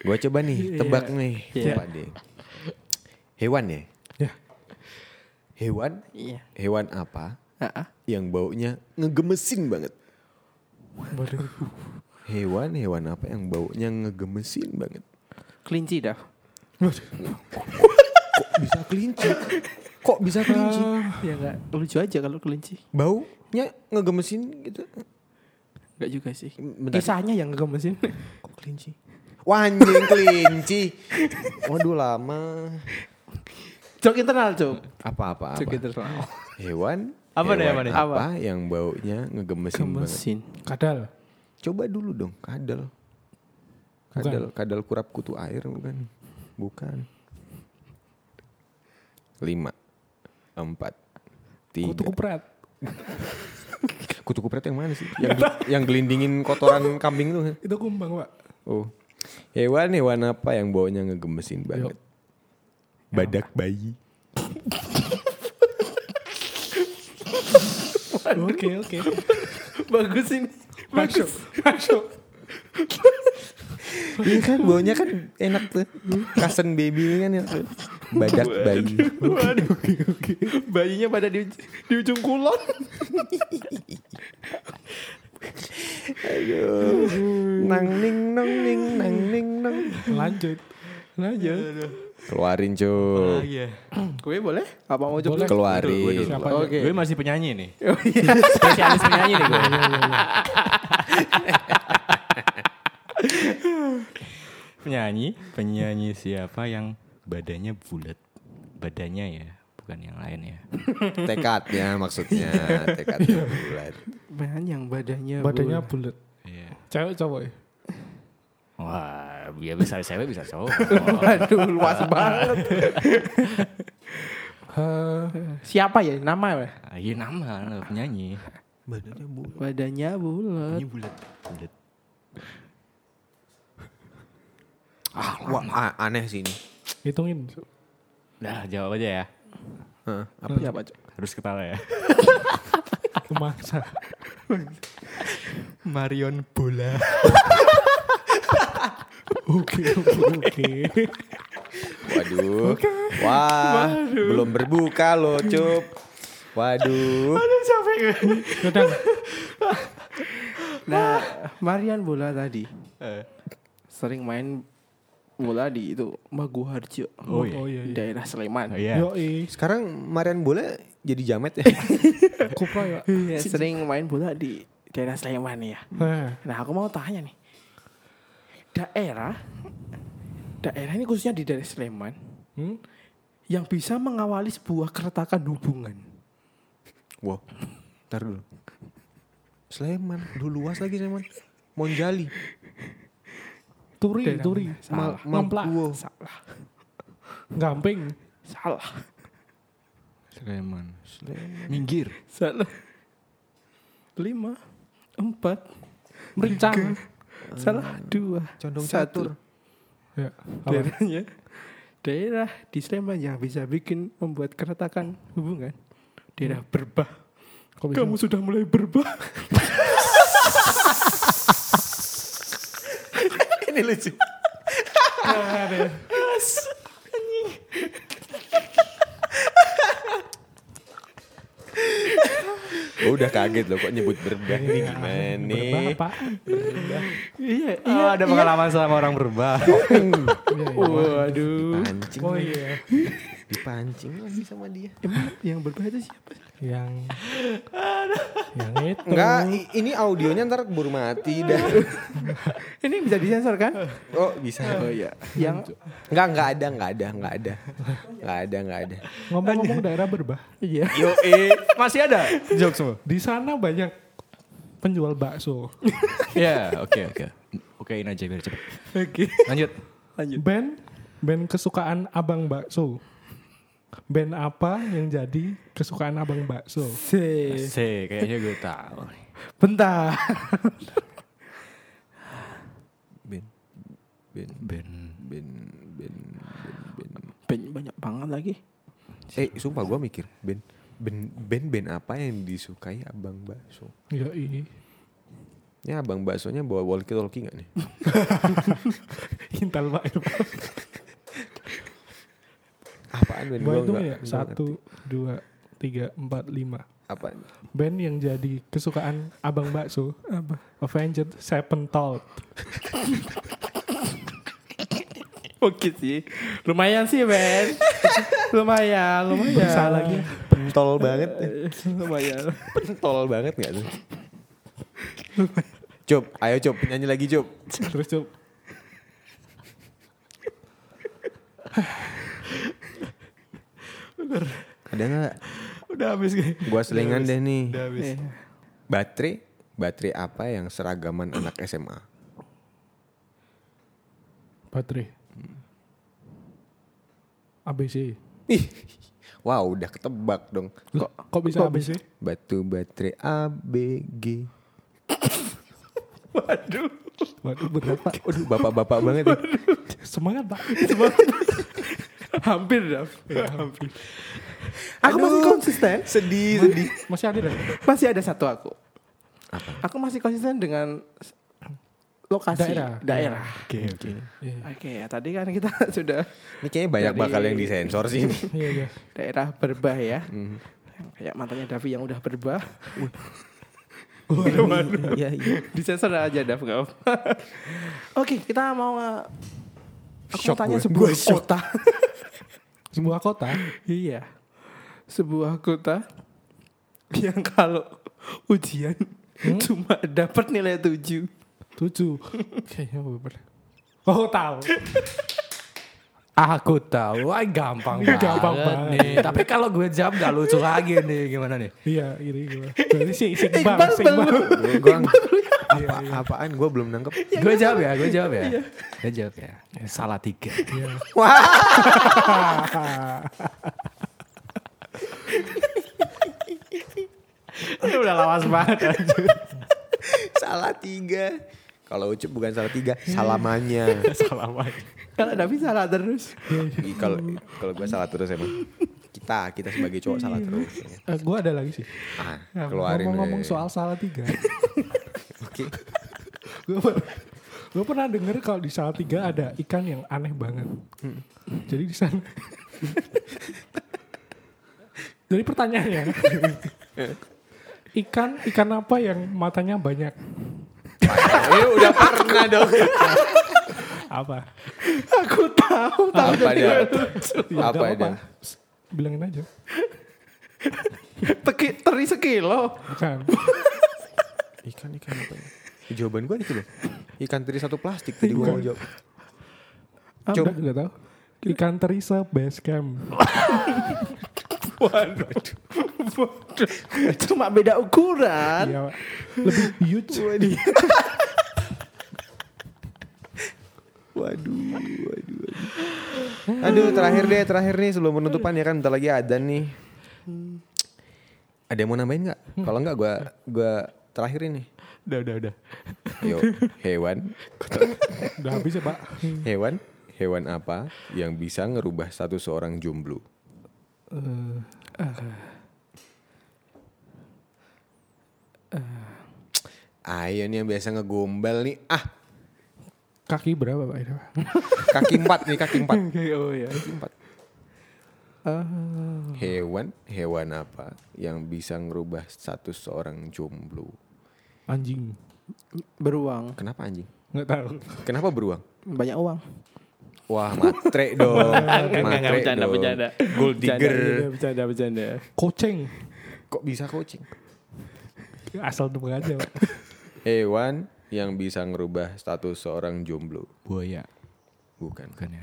Gue coba nih, tebak nih, Iya. Pak De. Hewan ya? Ya. Hewan? Iya. Hewan apa Heeh. yang baunya ngegemesin banget? Hewan, hewan apa yang baunya ngegemesin banget? Kelinci dah. Kok bisa kelinci? Kok bisa kelinci? Ya enggak lucu aja kalau kelinci. Baunya ngegemesin gitu. Enggak juga sih. Bentar. Kisahnya yang ngegemesin. Kok kelinci? Wah anjing kelinci. Waduh lama. Jok internal, Jok. Apa-apa apa? Jok internal. Hewan Apa nih, apa nih? apa yang baunya ngegemesin banget? Gemesin. Kadal. Coba dulu dong, kadal. Kadal, kadal kurap kutu air bukan? Bukan. Lima, empat, tiga. Kutu kupret. *laughs* Kutu kupret yang mana sih? Yang, *laughs* yang gelindingin kotoran kambing itu. Itu kumbang, Pak. Oh. Hewan hewan apa yang baunya ngegemesin banget? Badak bayi. *laughs* Oke, oke. *laughs* Bagus ini. Masuk, masuk. Iya kan baunya kan enak tuh. Kasen baby kan enak tuh. Badak bayi. Waduh. Bayinya pada di, di ujung kulon. Aduh. Nang ning nong ning nang ning nong. Lanjut. Lanjut. Keluarin cuy. Iya. Gue boleh? Apa mau Boleh. coba? Keluarin. Oke. Gue masih penyanyi nih. *laughs* Oh, iya. Spesialis penyanyi nih gue. penyanyi, penyanyi siapa yang badannya bulat? Badannya ya, bukan yang lain ya. Tekadnya maksudnya. *laughs* Tekadnya bulat. Man yang badannya Badannya bulat. bulat. Iya. Cewek cowok ya? Wah, ya bisa cewek bisa cowok. *laughs* Waduh, luas banget. Eh, *laughs* Siapa ya? Nama ya? Ah, Iya nama penyanyi. Badannya bulat. Badannya bulat. Bulat. Bulat. Ah, wah, a- aneh sih ini. hitungin. Dah jawab aja ya. Apa siapa, Cok? Harus ketawa ya. Masa. *laughs* Marion Bola. Oke, oke, oke. Waduh. Wah, belum berbuka loh, Cup. Waduh. Kadang Nah, Marian bola tadi Eh. sering main bola di itu Maguharjo. Oh, iya. Oh iya, iya. Daerah Sleman. Iya. Yoi, Sekarang Marian Bola jadi jamet ya. Kupra ya. Iya, sering main bola di daerah Sleman ya. Nah, Nah, aku mau tanya nih. Daerah daerah ini khususnya di daerah Sleman hmm? yang bisa mengawali sebuah keretakan hubungan. Wow. Ntar dulu. Sleman. Dulu luas lagi Sleman. Monjali. Turi, Daerah turi. Salah. Ma-. Mampuo. Salah. Gamping. Salah. Sleman. Minggir. Salah. Lima, empat, Merincang. Salah dua, Condong satu. catur. Ya? Daerahnya daerah di Sleman yang bisa bikin membuat keretakan hubungan. Daerah berbah. Kok bisa? Kamu sudah mulai berbah. *laughs* Ini lucu. Gue udah kaget loh kok nyebut berbah Iya. nih gimana nih. Berbah apaan? Iya, Oh, ada pengalaman sama orang berbah. *laughs* Iya, iya. Waduh. Pancing. Oh iya. Dipancing lagi sama dia. Emang yang berbahaya itu siapa? Yang yang itu. Enggak, ini audionya ntar keburu mati dah. *laughs* Ini bisa disensor kan? Oh bisa. Oh iya. Yang Enggak, enggak ada, enggak ada, enggak ada. Enggak ada, enggak ada. Ngomong-ngomong daerah berbah. iya. Yo, eh, masih ada jokes semua. Di sana banyak penjual bakso. *laughs* Ya, oke oke. Okein aja biar cepet. Oke. Lanjut. Lanjut. Band band kesukaan abang bakso. Band apa yang jadi kesukaan abang bakso? C, kayaknya gue tahu. Bentar. Ben, ben, Ben. ben, ben, ben, ben. Banyak, banget lagi. Eh, sumpah gue mikir, ben, ben, ben, ben apa yang disukai abang bakso? Ya ini Ya abang baksonya bawa walkie talkie nggak nih? *laughs* Intel Pak. Apaan? Gua Gua itu ya satu, dua, tiga, empat, lima. Apaan? Band yang jadi kesukaan abang bakso. Apa? Avenged Sevenfold. Oke sih. Lumayan sih, Ben. *laughs* lumayan, lumayan. Berusaha lagi. Pentol banget. *laughs* lumayan. Pentol banget nggak tuh? Cop, ayo Cop, nyanyi lagi Cop. Terus coba Ada nggak? Udah habis guys. Gua selingan deh nih. Udah habis. Eh, Baterai, baterai apa yang seragaman anak SMA? baterai. ABC. Ih, wow udah ketebak dong. Kok kok bisa ABC? Batu baterai ABG. Waduh berat pak. Waduh, bapak-bapak banget ya. Semangat pak. Hampir, Daf. hampir. Aku masih konsisten. Sedih, sedih. Masih ada dah. Masih ada satu aku. Apa? Aku masih konsisten dengan lokasi Daerah. daerah. Oke oke. Iya Oke, ya tadi kan kita *laughs* sudah Ini kayaknya banyak Dari- bakal yang disensor sih. ini. iya. iya. daerah berbah ya. Hmm. Kayak mantannya Davi yang udah berbah. Iya, iya. Disensor aja Dav nggak apa. *laughs* Oke, kita mau aku Shock mau tanya gue. sebuah Gue kota. *laughs* Sebuah kota. iya. Sebuah kota yang kalau ujian cuma dapat nilai 7. Tujuh. Kayaknya gue pernah. Oh tahu. Aku tahu, Wah, gampang banget. Gampang banget. nih. Tapi kalau gue jawab gak lucu lagi nih, gimana nih? Iya ini gue. Berarti si si Iqbal Iqbal. Si Iqbal. Gua, apa, apaan? Gue belum nangkep. gue jawab ya, gue jawab ya. Gue jawab ya. Salah tiga. *laughs* Ini udah lawas banget anjir. salah tiga. Kalau Ucup bukan salah tiga, salamanya. *laughs* Salah banget. Kalau Davi salah terus. Kalau kalau gue salah terus emang. Kita kita sebagai cowok salah terus. Eh, gue ada lagi sih. Ah, keluarin. Ngomong-ngomong eh. soal salah tiga. Oke. *laughs* gue per- gue pernah denger kalau di salah tiga ada ikan yang aneh banget. Jadi di sana. *laughs* Jadi pertanyaannya, *laughs* ikan ikan apa yang matanya banyak? Ini udah pernah dong. Apa? Aku tahu, tahu Apa dia? Ya, Apa dia? Bilangin aja. Teki, teri sekilo. Bukan. Ikan ikan apa ya? *laughs* Jawaban gue itu loh. Ikan teri satu plastik tadi gue mau jawab. Coba juga tahu. Ikan teri base camp. *laughs* *laughs* Cuma beda ukuran. Iya, Pak. lebih huge. Waduh, waduh, waduh. Aduh, terakhir deh, terakhir nih sebelum penutupan ya kan bentar lagi ada nih. Ada yang mau nambahin nggak? Kalau nggak, gue gua terakhir ini. Udah, udah, udah. Yo, hewan, *laughs* Udah habis ya pak. hewan, hewan apa yang bisa ngerubah satu seorang jomblo? Ayo nih yang biasa ngegombal nih. Ah, Kaki berapa pak? *laughs* Kaki empat nih, kaki empat. *laughs* oh ya. Kaki empat. Hewan, hewan apa yang bisa ngerubah status seorang jomblo? Anjing. beruang, Kenapa anjing? Nggak tahu. Kenapa beruang? banyak uang. Wah, matre dong. *laughs* Enggak, Matre bercanda, dong. bercanda. Gold digger. Bercanda, bercanda. Kucing. Kok bisa coaching? Asal tebak aja. Pak. Hewan yang bisa ngerubah status seorang jomblo. Buaya. Bukan. Bukan ya.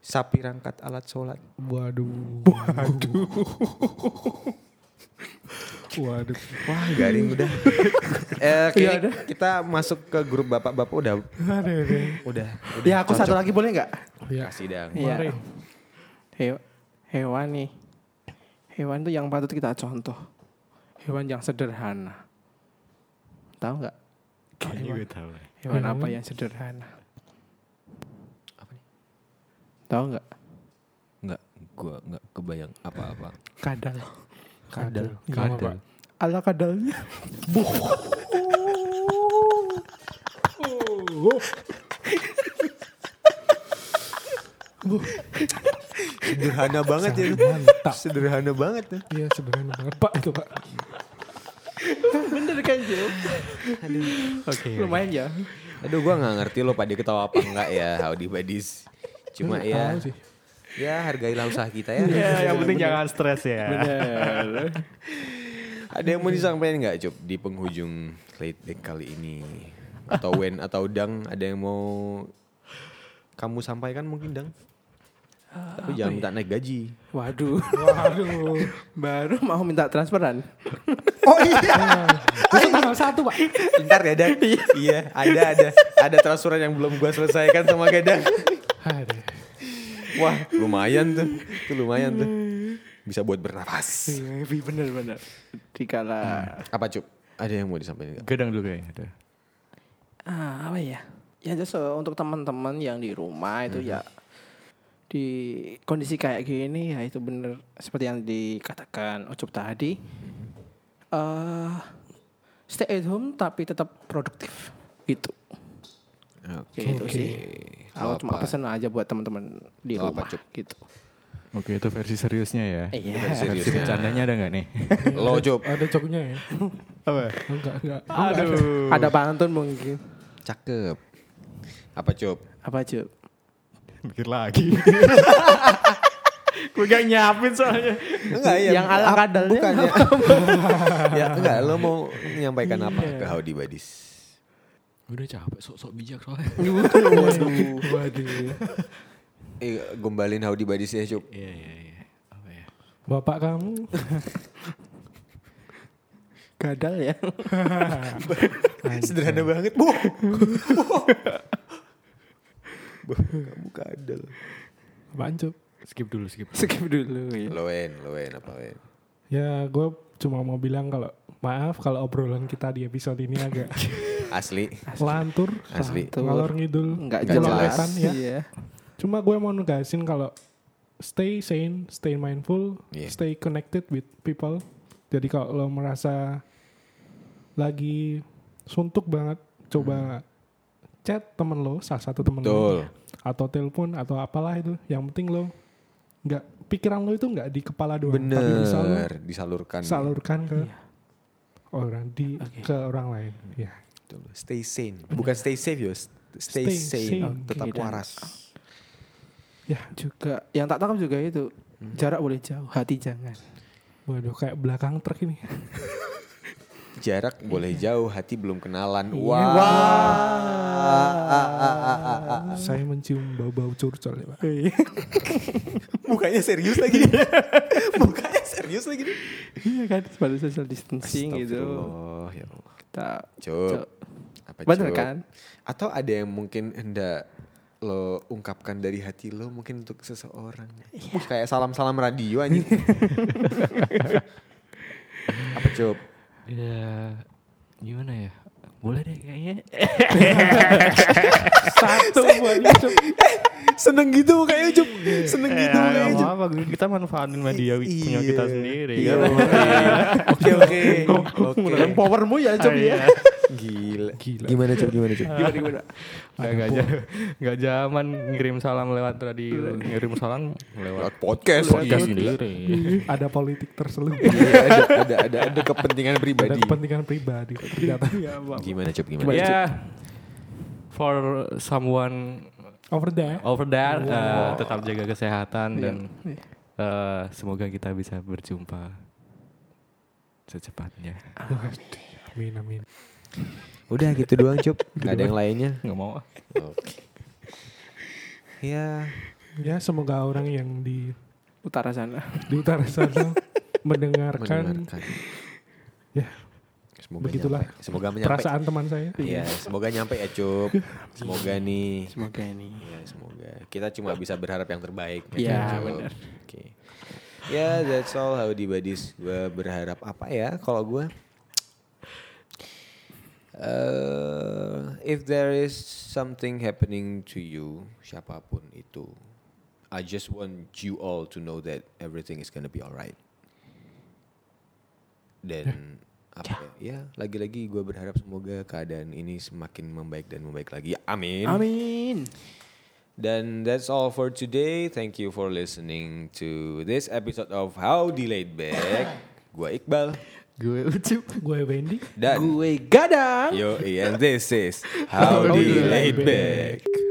Sapi rangkat alat sholat. Waduh. Waduh. *laughs* Waduh. Wah, garing udah. *laughs* eh, kayaknya kita masuk ke grup bapak-bapak udah Aduh, aduh. udah. Ya aku satu lagi boleh nggak? Ya. Kasih. Iya. Mari. He- hewan nih. Hewan tuh yang patut kita contoh. Hewan yang sederhana. Tahu nggak? Kayaknya gue tahu. Hewan Hewan. apa yang sederhana? Tahu nggak? Enggak, gua enggak kebayang apa-apa. Kadal. Kadal. Kadal. Gimana, Pak? Ala kadalnya. Sederhana banget ya. Mantap. Sederhana banget ya. Iya sederhana banget Pak itu Pak. Bener kan Jo? Oke. Lumayan ya. Aduh gua nggak ngerti lo pada ketawa apa enggak ya Howdy Badis. Cuma Nggak ya. Ya hargailah usaha kita ya. Ya, yang penting jangan stres ya. Bener. Ada yang mau disampaikan nggak Cup di penghujung late deck kali ini? Atau Wen atau Dang ada yang mau kamu sampaikan mungkin Dang? Tapi jangan minta naik gaji. Waduh. Waduh. Baru mau minta transferan. Oh iya. *laughs* Itu tanggal satu Pak. Bentar ya Dang. iya, ada ada ada transferan yang belum gua selesaikan sama Gadang. Aduh. Wah, lumayan tuh. Itu lumayan tuh. Bisa buat bernafas. Iya, bener-bener. Dikala Apa Cup? Ada yang mau disampaikan? Gedang dulu kayaknya. ada. ah, apa ya? Ya just uh, untuk teman-teman yang di rumah itu ya di kondisi kayak gini ya itu bener seperti yang dikatakan Ucup tadi. eh stay at home tapi tetap produktif. Itu. Oke. Gitu sih. Kalau Aku cuma apa? pesan aja buat teman-teman di Kalau apa, rumah Cup? gitu. Oke, itu versi seriusnya ya. Iya. Versi Versi bercandanya ada nggak nih? Lo Cup. *laughs* Ada coknya ya? Apa? Enggak, enggak. Aduh. Ada pantun mungkin. Cakep. Apa Cup? Apa Cup? Mikir lagi. Gue gak nyiapin soalnya. Enggak ya. Yang ala kadalnya Bukan ya. *laughs* ya enggak, lo mau menyampaikan apa ke Howdy Badis? Udah capek, sok-sok *laughs* bijak soalnya. Waduh. Waduh. *laughs* Eh, gombalin Howdy Badis ya, Cup. Iya, iya, iya. Apa ya? Bapak kamu Gadal ya. *laughs* Sederhana banget, Bu. Kamu kadal. apaan Cuk? Skip dulu, skip. dulu. Skip dulu ya. Loen, loen apa loen? Ya gue cuma mau bilang kalau maaf kalau obrolan kita di episode ini agak Asli. lantur, Asli. ngalor ngidul, Enggak Nggak jelas. ya. Iya. Cuma gue mau negasin kalau stay sane, stay mindful, Iya. stay connected with people. Jadi kalau lo merasa lagi suntuk banget, coba chat temen lo, salah satu temen Betul. lo, atau telepon atau apalah itu. Yang penting lo nggak pikiran lo itu nggak di kepala doang, tapi bisa lo Bener, disalurkan. salurkan ke Iya. orang di Oke. ke orang lain. Ya. Betul. Stay sane. Bukan stay safe, yo. Stay, Stay sane. sane. Tetap dan- waras. Ya, Juga yang tak tangkap juga itu. Jarak boleh jauh, hati jangan. waduh kayak belakang truk ini. *laughs* Jarak boleh jauh, hati belum kenalan. Iya. Wah. Saya mencium bau-bau curcol ya, Pak. *laughs* Mukanya serius lagi. *laughs* Mukanya serius lagi. Iya kan, pada social distancing gitu. Ya Allah. Kita Cup. Apa Bener kan? Atau ada yang mungkin hendak lo ungkapkan dari hati lo mungkin untuk seseorang. Iya. Wah, kayak salam-salam radio anjing. *laughs* Apa Cup? Ya, gimana ya? Boleh deh kayaknya. *laughs* Satu buat Ucup. seneng gitu kayak Ucup. Seneng gitu Ya, kayak Ucup. apa, kita manfaatin media punya Iya. kita sendiri. Iya, kan? Oke Menggunakan powermu ya Cuk ya. Iya. Gila. Gila. Gimana Cup? Gimana Cup? Gimana gimana? Nggak, nggak, ja- nggak zaman ngirim salam lewat radio, ngirim salam lewat podcast. podcast sendiri. ada politik terselubung. Iya, ada, ada ada ada kepentingan ada pribadi. kepentingan pribadi. Ternyata. Gimana Cup? Gimana? Ya, for someone Over there. over there, uh, tetap jaga kesehatan dan uh, semoga kita bisa berjumpa secepatnya. Amin amin. Udah gitu doang Cup. *laughs* Gak ada yang lainnya. Nggak mau. ah. Oke. Ya. Ya semoga orang yang di Utara sana. di utara sana *laughs* mendengarkan Mendengarkan. Ya. Semoga Begitulah nyampe. Semoga nyampe. perasaan teman saya. Iya, semoga nyampe ya Cup. Semoga nih. Semoga ini. Ya, semoga. Kita cuma bisa berharap yang terbaik. ya Iya, Cup? benar. Oke. Ya, that's all Howdy Buddies. Gue berharap apa ya kalau gue? Uh, if there is something happening to you, siapa pun itu, I just want you all to know that everything is gonna be alright. Dan apa ya? Ya, lagi-lagi gue berharap semoga keadaan ini semakin membaik dan membaik lagi. Amin. Amin. Then that's all for today. Thank you for listening to this episode of How Delayed Back. *coughs* Gua Iqbal Gue ucup. Gue Wendy. dan Gue gadang. yo and this is How Delayed Back.